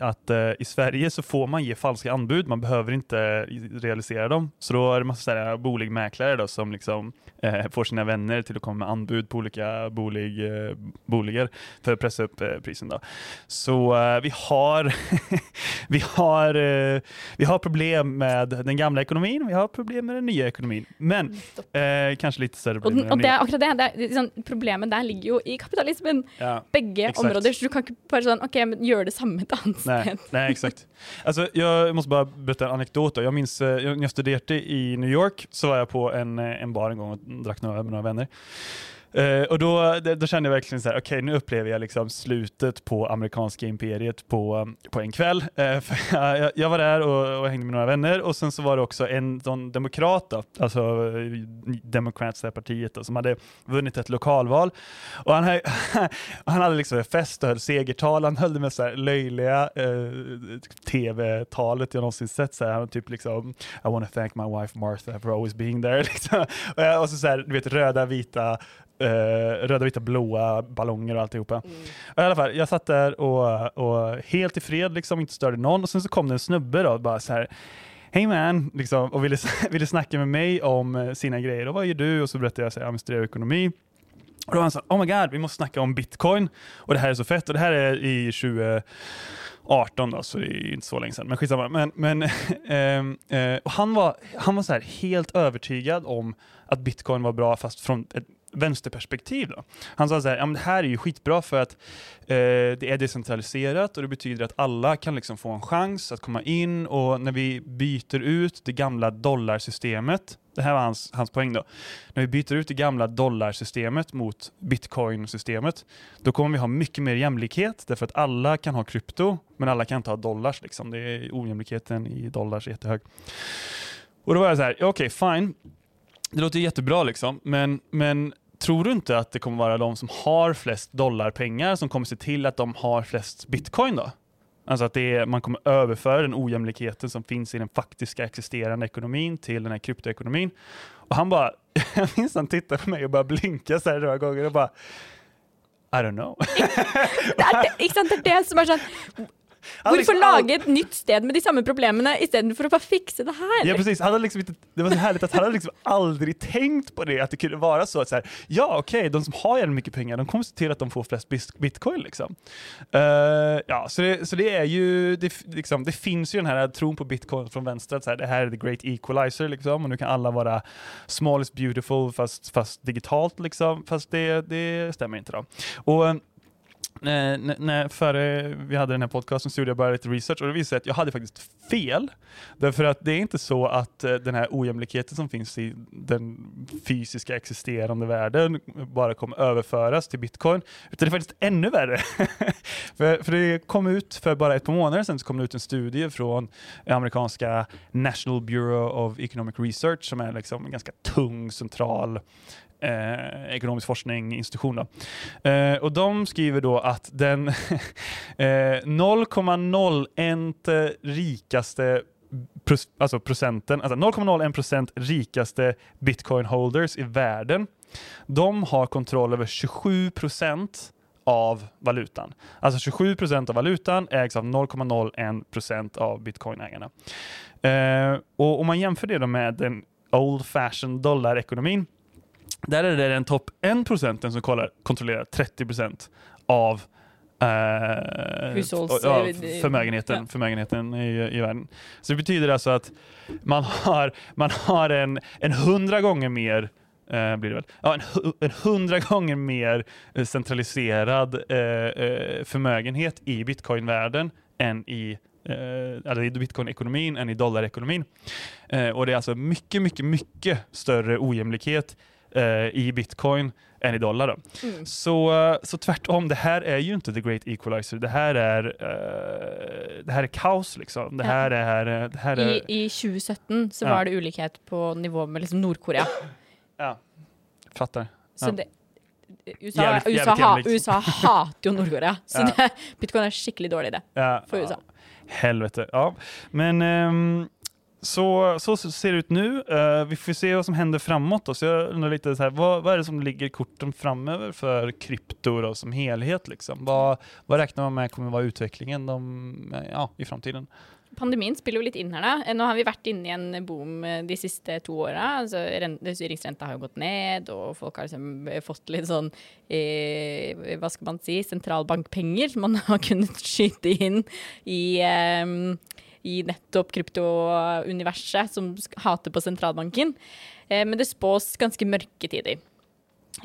at att eh, i Sverige så får man gi falske anbud. Man behøver ikke realisere dem. Så da er det masse då som liksom eh, får sina vänner till att komma med anbud på olika bolig, eh, boliger för att pressa upp eh, prisen. Då. Så eh, vi har vi har eh, vi har problem med den gamla ekonomin. Vi har problem med den nye ekonomin. Men eh, kanske lite större problem med den det nya. akkurat det. det er, liksom, problemet der ligger jo i kapitalismen. Ja. Begge Exakt. områder. Så du kan ikke bare sånn OK, men gjør det samme et annet Nej, sted. Nei, exakt. Altså, jeg må bare berätta en anekdot. Jeg Jag minns jeg jag- när i New York så var jeg på en, eh, en bar en gång och noe med noen vänner. Eh, och då, då kände jag verkligen så här, okej nu upplever jag liksom slutet på amerikanska imperiet på, eh, på en kväll. Uh, jag, jag- var där och, och hängde med några vänner och sen så var det också en sån demokrat, då, alltså eh, Democrats, det partiet, då, som hade vunnit ett lokalval. Och han, hade- han hade liksom fest och höll segertal. Han höll det här löjliga uh, tv-talet jag någonsin sett. Så här, han typ liksom I want to thank my wife Martha for always being there. Liksom. Och, och så, så här, du vet röda, vita eh, röda, vita, blåa ballonger och alltihopa. Mm. I alla fall, jag satt där och, och helt i fred, liksom, inte störde någon. Och sen så kom det en snubbe då, bara så här Hej man, liksom, och ville, ville snacka med mig om eh, sina grejer. Och vad gör du? Och så berättade jag att jag studerar ekonomi. Och då var han så oh my god, vi måste snacka om bitcoin. Och det här är så fett. Och det här är i 2018 då, så det är inte så länge sedan. Men skitsamma. Men, men, ehm, eh, och han var, han var så här helt övertygad om att bitcoin var bra fast från ett vänsterperspektiv. Då. Han sa så här, ja, men det här är ju skitbra för att eh, det är decentraliserat och det betyder att alla kan liksom få en chans att komma in och när vi byter ut det gamla dollarsystemet, det här var hans, hans poäng då, när vi byter ut det gamla dollarsystemet mot bitcoin-systemet, då kommer vi ha mycket mer jämlikhet därför att alla kan ha krypto, men alla kan inte ha dollars. Liksom. Det är ojämlikheten i dollars är jättehög. Och då var jag så här, okej okay, fine. Det låter jättebra liksom, men, men tror du inte att det kommer vara de som har flest dollarpengar som kommer se till att de har flest bitcoin då? Alltså att är, man kommer överföra den ojämlikheten som finns i den faktiska existerande ekonomin till den här kryptoekonomin. Och han bara, jag minns han tittade på mig och bare blinkade så här några gånger och bara I don't know. Det er ikke sant? det er det som er sånn Hvorfor liksom lage et nytt sted med de samme problemene istedenfor å bare fikse det her? Ja precis, han hade liksom inte, det var så härligt att han hade liksom aldrig tänkt på det, att det kunde vara så att så här, ja okej, de som har jävligt mycket pengar, de kommer se till att de får flest bitcoin liksom. Uh, ja, så det, så det är ju, det, liksom, det finns ju den här tron på bitcoin från vänster, att så här, det här är the great equalizer liksom, och nu kan alla vara small is beautiful fast, fast digitalt liksom, fast det, det stämmer inte då. Och eh, före vi hade den här podcasten så gjorde jag bara lite research och det visade sig att jag hade faktiskt fel. Att det är inte så att denne den här som finns i den fysiska existerande världen bara kommer överföras till bitcoin, utan det är faktiskt ännu värre. för, för det kom ut för bara ett par månader sedan kom det ut en studie från amerikanska National Bureau of Economic Research som är liksom en ganska tung central eh, ekonomisk forskning, institution. Eh, och de skriver då att den eh, 0,01 rikaste alltså procenten, alltså 0,01 procent bitcoin holders i världen, de har kontroll över 27 procent av valutan. Alltså 27 procent av valutan ägs av 0,01 procent av bitcoinägarna. Eh, och om man jämför det med den old fashioned dollarekonomin där är det den topp 1% som kollar, kontrollerar 30% av eh, Hushålls- ja, eh, förmögenheten, ja. förmögenheten i, i världen. Så det betyder alltså att man har, man har en, en hundra gånger mer eh, blir det väl? Ja, en, en hundra gånger mer eh, centraliserad eh, eh, förmögenhet i bitcoinvärlden än i eh, alltså i bitcoin-ekonomin än i dollarekonomin. Eh, och det är alltså mycket, mycket, mycket större ojämlikhet eh, i bitcoin än i dollar. Då. Mm. Så, eh, så tvärtom, det här är ju inte the great equalizer. Det här är, eh, det här är kaos liksom. Det här är, eh, det här är I, I 2017 så Ja. var det ulikhet på nivå med liksom Nord-Korea. ja, fattar. Så det, USA, Jävligt- USA, jävligt ha, jämlikt. USA hater jo Nord-Korea, så Ja. det, bitcoin er skikkelig dårlig det. Ja, For ja. USA. Helvete. Ja. Men ehm, så, så ser det ut nu. Uh, vi får se vad som händer framåt. Då. Så jag lite så här, vad, vad är det som ligger korten framöver för krypto då, som helhet? Liksom? Vad, vad räknar man med kommer vara utvecklingen de, ja, i framtiden? Pandemien spiller jo litt inn her, da. Eh, Nå har vi vært inne i en boom eh, de siste to åra. Altså, styringsrenta har jo gått ned, og folk har liksom eh, fått litt sånn eh, Hva skal man si sentralbankpenger som man har kunnet skyte inn i eh, i nettopp kryptouniverset, som hater på sentralbanken. Eh, men det spås ganske mørke tider.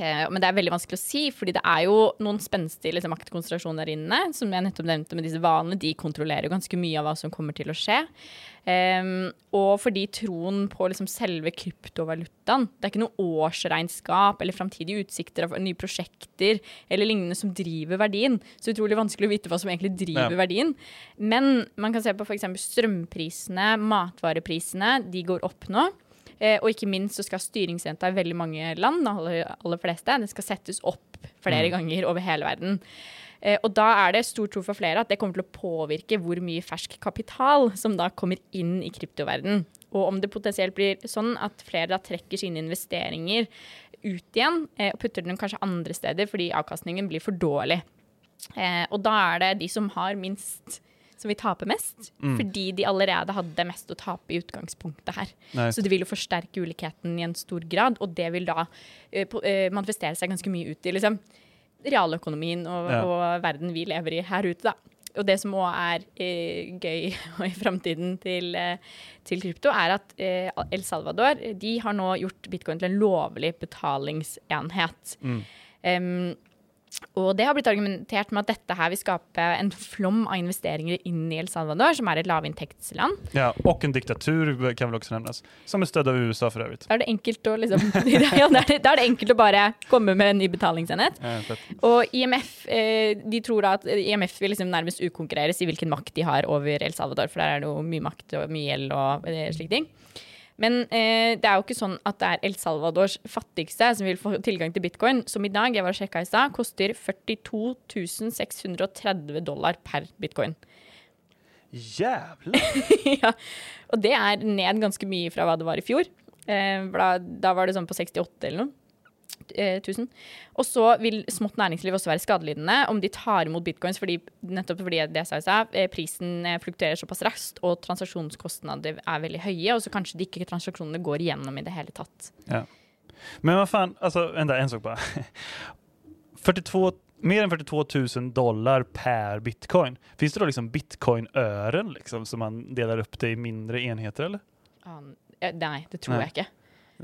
Eh, men det er veldig vanskelig å si, fordi det er jo noen spenstige liksom, maktkonsentrasjoner der inne. Som jeg nettopp nevnte med disse vanene, de kontrollerer jo ganske mye av hva som kommer til å skje. Um, og fordi troen på liksom, selve kryptovalutaen Det er ikke noe årsregnskap eller framtidige utsikter av nye prosjekter eller lignende som driver verdien. Så utrolig vanskelig å vite hva som egentlig driver Ja. verdien. Men man kan se på f.eks. strømprisene, matvareprisene. De går opp nå. Eh, og ikke minst så skal styringsrenta i veldig mange land, aller, aller fleste, den skal settes opp flere ganger over hele verden. Eh, og da er det stor tro for flere at det kommer til å påvirke hvor mye fersk kapital som da kommer inn i kryptoverden. Og om det potensielt blir sånn at flere da trekker sine investeringer ut igjen eh, og putter dem kanskje andre steder fordi avkastningen blir for dårlig. Eh, og da er det de som har minst, som vil tape mest. Fordi de allerede hadde mest å tape i utgangspunktet her. Nei, Så det vil jo forsterke ulikheten i en stor grad, og det vil da uh, på, manifestere seg ganske mye ut i liksom, realøkonomien og, Ja. og verden vi lever i her ute, da. Og det som òg er eh, gøy og i framtiden til, til krypto, er at El Salvador de har nå gjort bitcoin til en lovlig betalingsenhet. Mm. Em, og det har blitt argumentert med at dette her vil skape en flom av investeringer inn i El Salvador, som er et lavinntektsland. Ja, og en diktatur kan vel også nevnes, som er stødd av USA for øvrig. Da er det enkelt å liksom ja, da, er det, da er det enkelt å bare komme med en ny betalingsenhet. Ja. Og IMF eh, de tror da at IMF vil liksom nærmest ukonkurreres i hvilken makt de har over El Salvador, for der er det jo mye makt og mye gjeld og eh, slike ting. Men eh, det er jo ikke sånn at det er El Salvadors fattigste som vil få tilgang til bitcoin, som i dag, jeg var og sjekka i stad, koster 42 630 dollar per bitcoin. Jævla! ja. Og det er ned ganske mye fra hva det var i fjor. Eh, da, da, var det sånn på 68 eller noe. Eh, 1000. Og så vil smått næringsliv også være skadelidende om de tar imot bitcoins, fordi, nettopp fordi det sa jeg eh, prisen eh, fluktuerer såpass raskt, og transaksjonskostnader er veldig høye, og så kanskje de ikke transaksjonene går igjennom i det hele tatt. Ja. Men hva faen, altså, enda en sak bare. 42 mer enn 42 000 dollar per bitcoin. Fins det da liksom bitcoin-øren liksom, som man deler opp til i mindre enheter, eller? Um, nei, det tror nei. jeg ikke.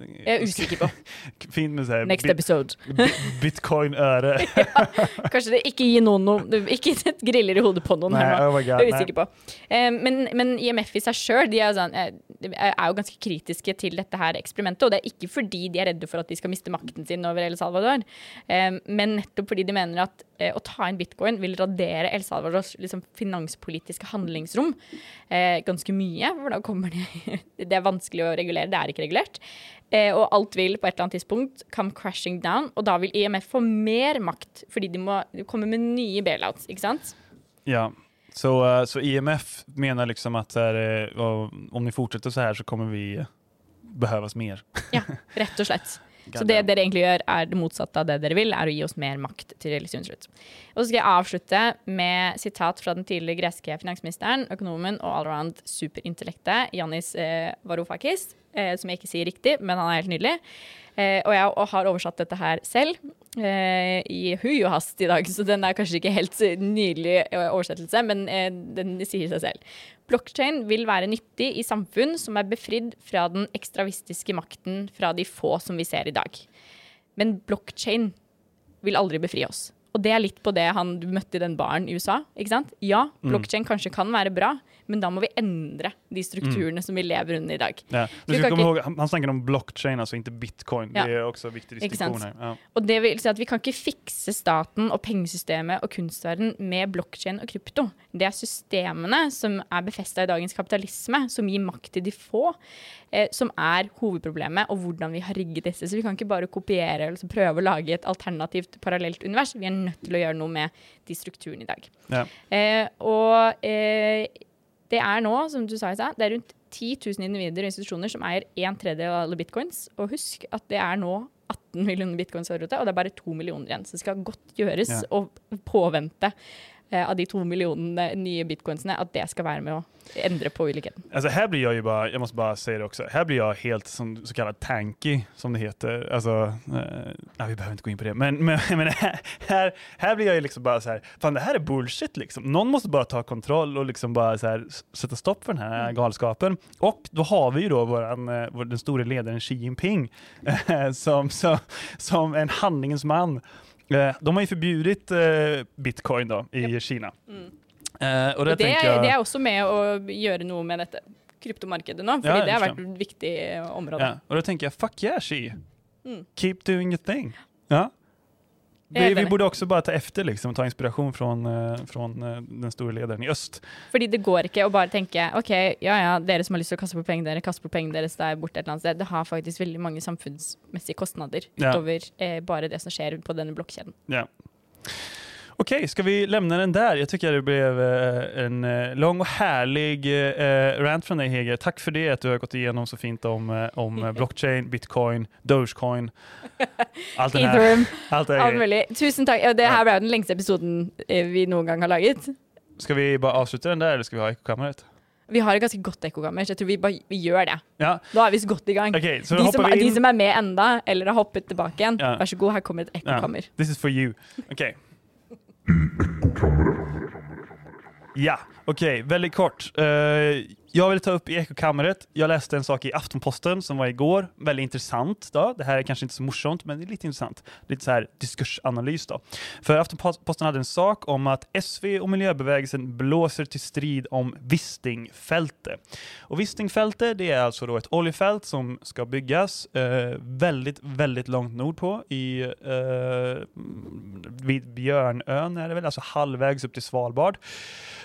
Jeg er usikker på. Fint sånn Next episode. Bitcoin-øre. ja, kanskje det ikke gir noen noe Ikke sett griller i hodet på noen. Nei, oh God, jeg er usikker på. Um, men, men, IMF i seg sjøl er, sånn, eh, er, jo ganske kritiske til dette her eksperimentet. Og det er ikke fordi de er redde for at de skal miste makten sin over El Salvador, um, men nettopp fordi de mener at eh, å ta inn bitcoin vil radere El Salvadors liksom, finanspolitiske handlingsrom eh, ganske mye. For da kommer det Det er vanskelig å regulere, det er ikke regulert. Eh, og alt vil på et eller annet tidspunkt come crashing down. Og da vil IMF få mer makt, fordi de må komme med nye bailouts, ikke sant? Ja. Så, uh, så IMF mener liksom at uh, om vi fortsetter så her, så kommer vi behøves mer. ja, rett og slett. Så det dere egentlig gjør, er det motsatte av det dere vil, er å gi oss mer makt til religionsslutt. Og så skal jeg avslutte med sitat fra den tidligere greske finansministeren, økonomen og allround superintellektet Janis eh, Varoufakis eh, som jeg ikke sier riktig, men han er helt nydelig. Eh, og jeg har oversatt dette her selv eh, i hui og hast i dag, så den er kanskje ikke helt nydelig eh, oversettelse, men eh, den sier seg selv. Blockchain vil være nyttig i samfunn som er befridd fra den ekstravistiske makten fra de få som vi ser i dag. Men blockchain vil aldri befri oss. Og det er litt på det han møtte i den baren i USA. ikke sant? Ja, blokkjede blockchain mm. kanskje kan være bra, men da må vi endre de strukturene mm. som vi lever under i dag. Ja. Komme ihåg, han snakker om blockchain, altså ikke bitcoin. Ja. Det er også viktig diskusjon her. Ja. Og det vil si at Vi kan ikke fikse staten og pengesystemet og kunstverden med blockchain og krypto. Det er systemene som er befesta i dagens kapitalisme, som gir makt til de få, eh, som er hovedproblemet, og hvordan vi har rigget disse. Så vi kan ikke bare kopiere eller prøve å lage et alternativt parallelt univers. Vi er nødt til å gjøre noe med de strukturene i dag. Ja. Eh, og eh, det er nå, som du sa i stad, det er rundt 10 000 individer og institusjoner som eier en tredjedel av alle bitcoins. Og husk at det er nå 18 millioner bitcoins og det er bare 2 millioner igjen. Så det skal godt gjøres ja. å påvente av de to millionene nye bitcoinsene, at det skal være med å endre på ulikheten. Altså, her blir jag ju bara, jag måste bara säga det också, här blir jag helt som så kallad tanky som det heter. Alltså, eh, nej, vi behöver inte gå in på det, men, men, men här, här blir jag ju liksom bara så här, fan det här är bullshit liksom. Någon måste bara ta kontroll och liksom bara så här, sätta stopp för den här mm. galskapen. Och då har vi ju då våran, eh, vår, den store ledaren Xi Jinping som, som, som en handlingens man Eh, de har ju förbjudit eh, bitcoin då, i yep. Kina. Mm. Eh, og det, det, jeg... det, er også med å gjøre noe med dette kryptomarkedet nå, fordi ja, det har vært et viktig område. Ja. Og da tenker jeg fuck yeah, Xi. Mm. Keep doing your thing. Ja. Vi, vi, borde også bare ta efter, liksom, ta inspirasjon fra uh, den store lederen i øst. Fordi det går ikke å bare tenke ok, ja ja, dere som har lyst til å kaste på pengene dere, kaste på pengene deres der borte et eller annet sted. Det har faktisk veldig mange samfunnsmessige kostnader utover ja. eh, bare det som skjer på denne blokkjeden. Ja. Okej, ska vi lämna den där? Jag tycker det blev eh, en eh, lång och härlig eh, rant från dig Hege. Tack för det, att du har gått igenom så fint om, om blockchain, bitcoin, dogecoin. Allt det här. Allt det här. Tusen takk. Ja, det her ble den lengste episoden vi noen gang har laget. Skal vi bare avslutte den der, eller skal vi ha ekkokammeret? Vi har et ganske godt ekkokammer, så jeg tror vi bare vi gjør det. Ja. Da er vi så godt i gang. Okay, så de, som, de, som, er med enda, eller har hoppet tilbake igjen, ja. vær så god, her kommer et ekkokammer. Ja. This is for you. Okay. Ja, okej, väldigt kort. Uh, jag vill ta upp i ekokammeret. Jag läste en sak i Aftonposten som var igår. Väldigt intressant. Då. Det här är kanske inte så morsomt, men det är lite intressant. Lite så här diskursanalys. Då. För Aftonposten hade en sak om att SV och miljöbevägelsen blåser till strid om Wistingfältet. Och Wistingfältet det är alltså då ett oljefält som ska byggas eh, väldigt, väldigt långt nordpå i eh, vid Björnön är det väl, alltså halvvägs upp till Svalbard.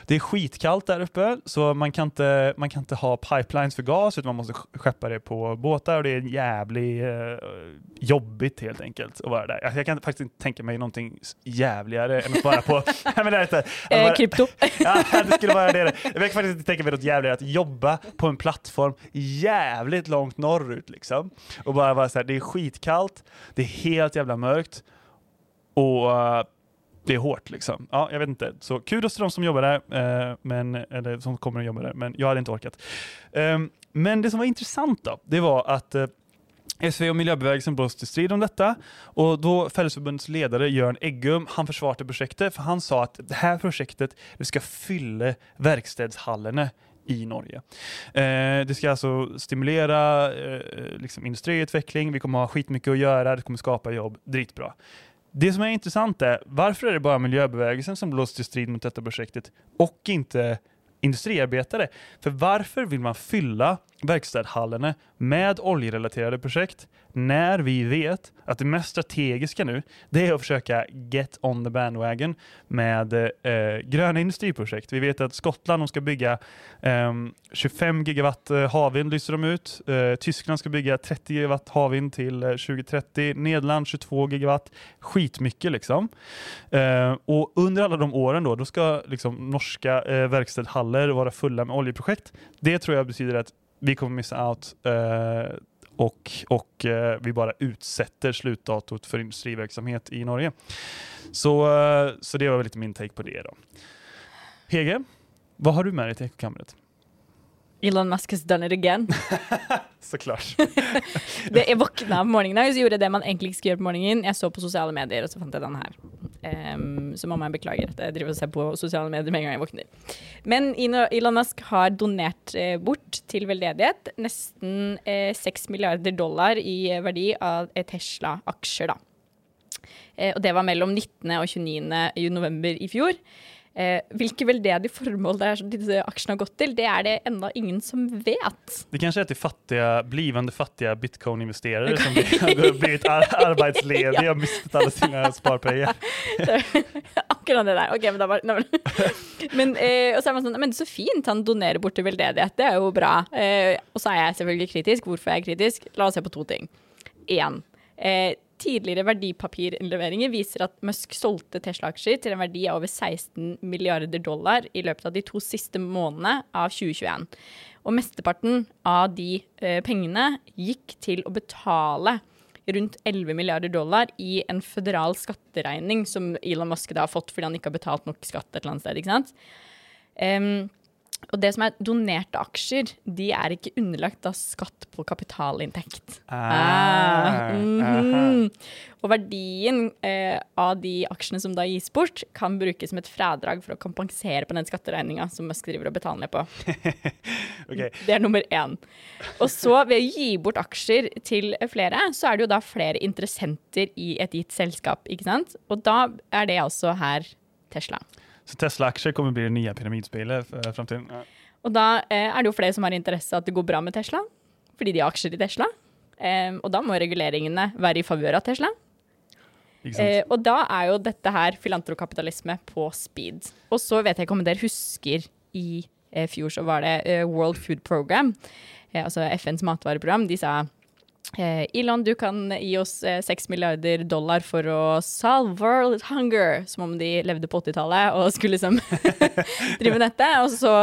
Det är skitkallt där uppe, så man kan inte man kan inte ha pipelines för gas utan man måste sk- skeppa det på båtar och det är jävligt jävlig eh, jobbigt helt enkelt att vara där. Alltså, jag kan faktiskt inte tänka mig någonting jävligare än att vara på... Men det inte, Eh, krypto. Ja, det skulle vara det. Jag kan faktiskt inte tänka mig något jävligare att jobba på en plattform jävligt långt norrut liksom. Och bara vara så här, det är skitkallt, det är helt jävla mörkt och eh, det är hårt liksom. Ja, jag vet inte. Så kudos till de som jobbar där, eh, men, eller som kommer att jobba där, men jag hade inte orkat. Eh, men det som var intressant då, det var att eh, SV och miljöbevägelsen blåste till strid om detta och då Fällesförbundets ledare Jörn Eggum, han försvarade projektet för han sa att det här projektet det ska fylla verkstadshallarna i Norge. Eh, det ska alltså stimulera eh, liksom industriutveckling, vi kommer ha skitmycket att göra, det kommer skapa jobb, dritbra. Det som är intressant är, varför är det bara miljöbevägelsen som blåser till strid mot detta projektet och inte industriarbetare? För varför vill man fylla verkstadhallarna med oljerelaterade projekt när vi vet att det mest strategiska nu det är att försöka get on the bandwagon med eh, gröna industriprojekt. Vi vet att Skottland de ska bygga ehm, 25 gigawatt eh, havvind lyser de ut. Eh, Tyskland ska bygga 30 gigawatt havvind till eh, 2030. Nederland 22 gigawatt. Skitmycket liksom. Eh, och under alla de åren då, då ska liksom norska eh, verkstadhallar vara fulla med oljeprojekt. Det tror jag betyder att vi kommer missa out eh, och, och eh, vi bara utsätter slutdatot för industriverksamhet i Norge. Så, eh, så det var väl lite min take på det då. Hege, vad har du med dig till Ekokammeret? Elon Musk has done it again. Såklart. Det, jeg våkna om morgenen og gjorde det man egentlig ikke skal gjøre på morgenen. Jeg så på sosiale medier, og så fant jeg den her. Ehm, så mamma beklager at jeg driver og ser på sosiale medier med en gang jeg våkner. Men Elon Musk har donert eh, bort til veldedighet nesten eh, 6 milliarder dollar i eh, verdi av eh, Tesla-aksjer, da. Eh, og det var mellom 19. og 29. i november i fjor. Eh, hvilke veldedige formål det er som disse aksjene har gått til, det er det ennå ingen som vet. Det kanskje er til fattige, blivende fattige bitcoin-investerere som har blitt ar- ja. og mistet alle sine sparepenger. Akkurat det der. Ok, men da var nei, men, eh, så er man sånn Men så fint, han donerer bort til veldedighet. Det er jo bra. Eh, og så er jeg selvfølgelig kritisk. Hvorfor er jeg kritisk? La oss se på to ting. Én. Eh, tidligere verdipapirinnleveringer viser at Musk solgte Tesla-aksjer til en verdi av over 16 milliarder dollar i løpet av de to siste månedene av 2021. Og mesteparten av de eh, pengene gikk til å betale rundt 11 milliarder dollar i en føderal skatteregning som Elon Musk da har fått fordi han ikke har betalt nok skatt et eller annet sted. ikke sant? Em, og det som er donerte aksjer, de er ikke underlagt da skatt på kapitalinntekt. Ah, mhm. Og verdien eh, av de aksjene som da gis bort, kan brukes som et fradrag for å kompensere på den skatteregninga som Musk driver og betaler ned på. okay. Det er nummer én. Og så, ved å gi bort aksjer til flere, så er det jo da flere interessenter i et gitt selskap, ikke sant? Og da er det altså her Tesla. Så Tesla-aksjer kommer å bli det nye pyramidspillet i framtiden? Ja. Og da eh, er det jo flere som har interesse at det går bra med Tesla, fordi de har aksjer i Tesla. Eh, og da må reguleringene være i favør av Tesla. Eh, og da er jo dette her filantrokapitalisme på speed. Og så vet jeg ikke om dere husker i eh, fjor så var det eh, World Food Program, eh, altså FNs matvareprogram. De sa eh, Elon, du kan gi oss eh, 6 milliarder dollar for å solve world hunger. Som om de levde på 80-tallet og skulle liksom drive med dette. Og så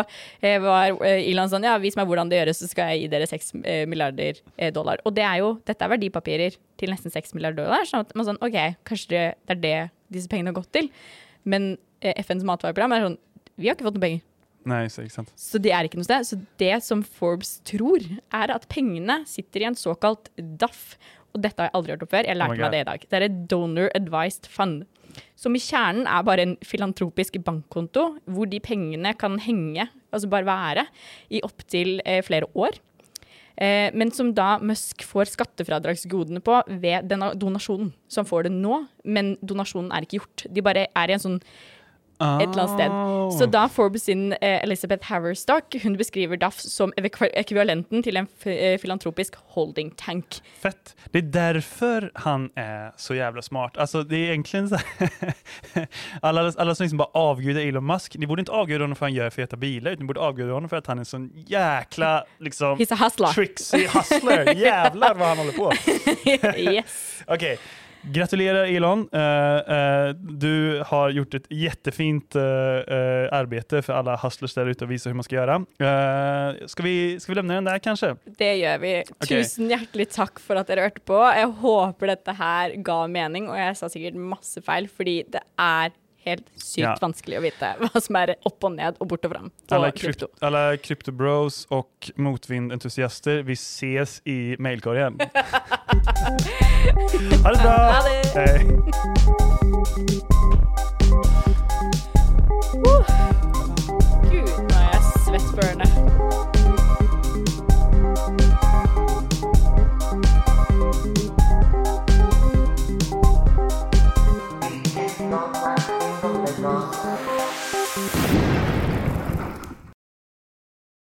eh, var eh, Elon sånn, ja, vis meg hvordan det gjøres, så skal jeg gi dere 6 eh, milliarder eh, dollar. Og det er jo, dette er verdipapirer til nesten 6 milliarder dollar. sånn at man sånn, ok, kanskje det, det er det disse pengene har gått til. Men eh, FNs matvareprogram er sånn, vi har ikke fått noen penger. Så, ikke sant. Så det er ikke noe sted. Så det som Forbes tror, er at pengene sitter i en såkalt DAF. Og dette har jeg aldri hørt om før. Jeg lærte oh meg det i dag. Det er et Donor Advised Fund. Som i kjernen er bare en filantropisk bankkonto hvor de pengene kan henge, altså bare være, i opptil eh, flere år. Eh, men som da Musk får skattefradragsgodene på ved denne donasjonen. Så han får det nå, men donasjonen er ikke gjort. De bare er i en sånn et eller annet sted. Så da Forbes sin eh, Elizabeth Haverstock hun beskriver DAF som ekvivalenten til en eh, filantropisk holding tank. Fett. Det er derfor han er så jævla smart. Altså, det er egentlig så här, alla, alla som liksom bare avgudar Elon Musk, ni borde inte avguda honom för han gör feta bilar, utan ni borde avguda honom för att han är en sån jäkla liksom He's a hustler. tricksy hustler. Jävlar vad han håller på. yes. Okej. Gratulerar Elon. Eh, eh, du har gjort ett jättefint eh, arbete för alla hustlers där ute och visa hur man ska göra. Uh, ska, vi, skal vi lämna den der, kanskje? Det gjør vi. Tusen hjertelig takk for at dere hørte på. Jeg håper dette her ga mening, og jeg sa sikkert masse feil, fordi det er helt sykt Ja. vanskelig å vite hva som er opp og ned og bort og fram Alle, krypt, kryptobros och motvindentusiaster, vi ses i mailkorgen. Ha det bra. Ha det. Hei. Uh, Gud, nå er jeg svettbørne.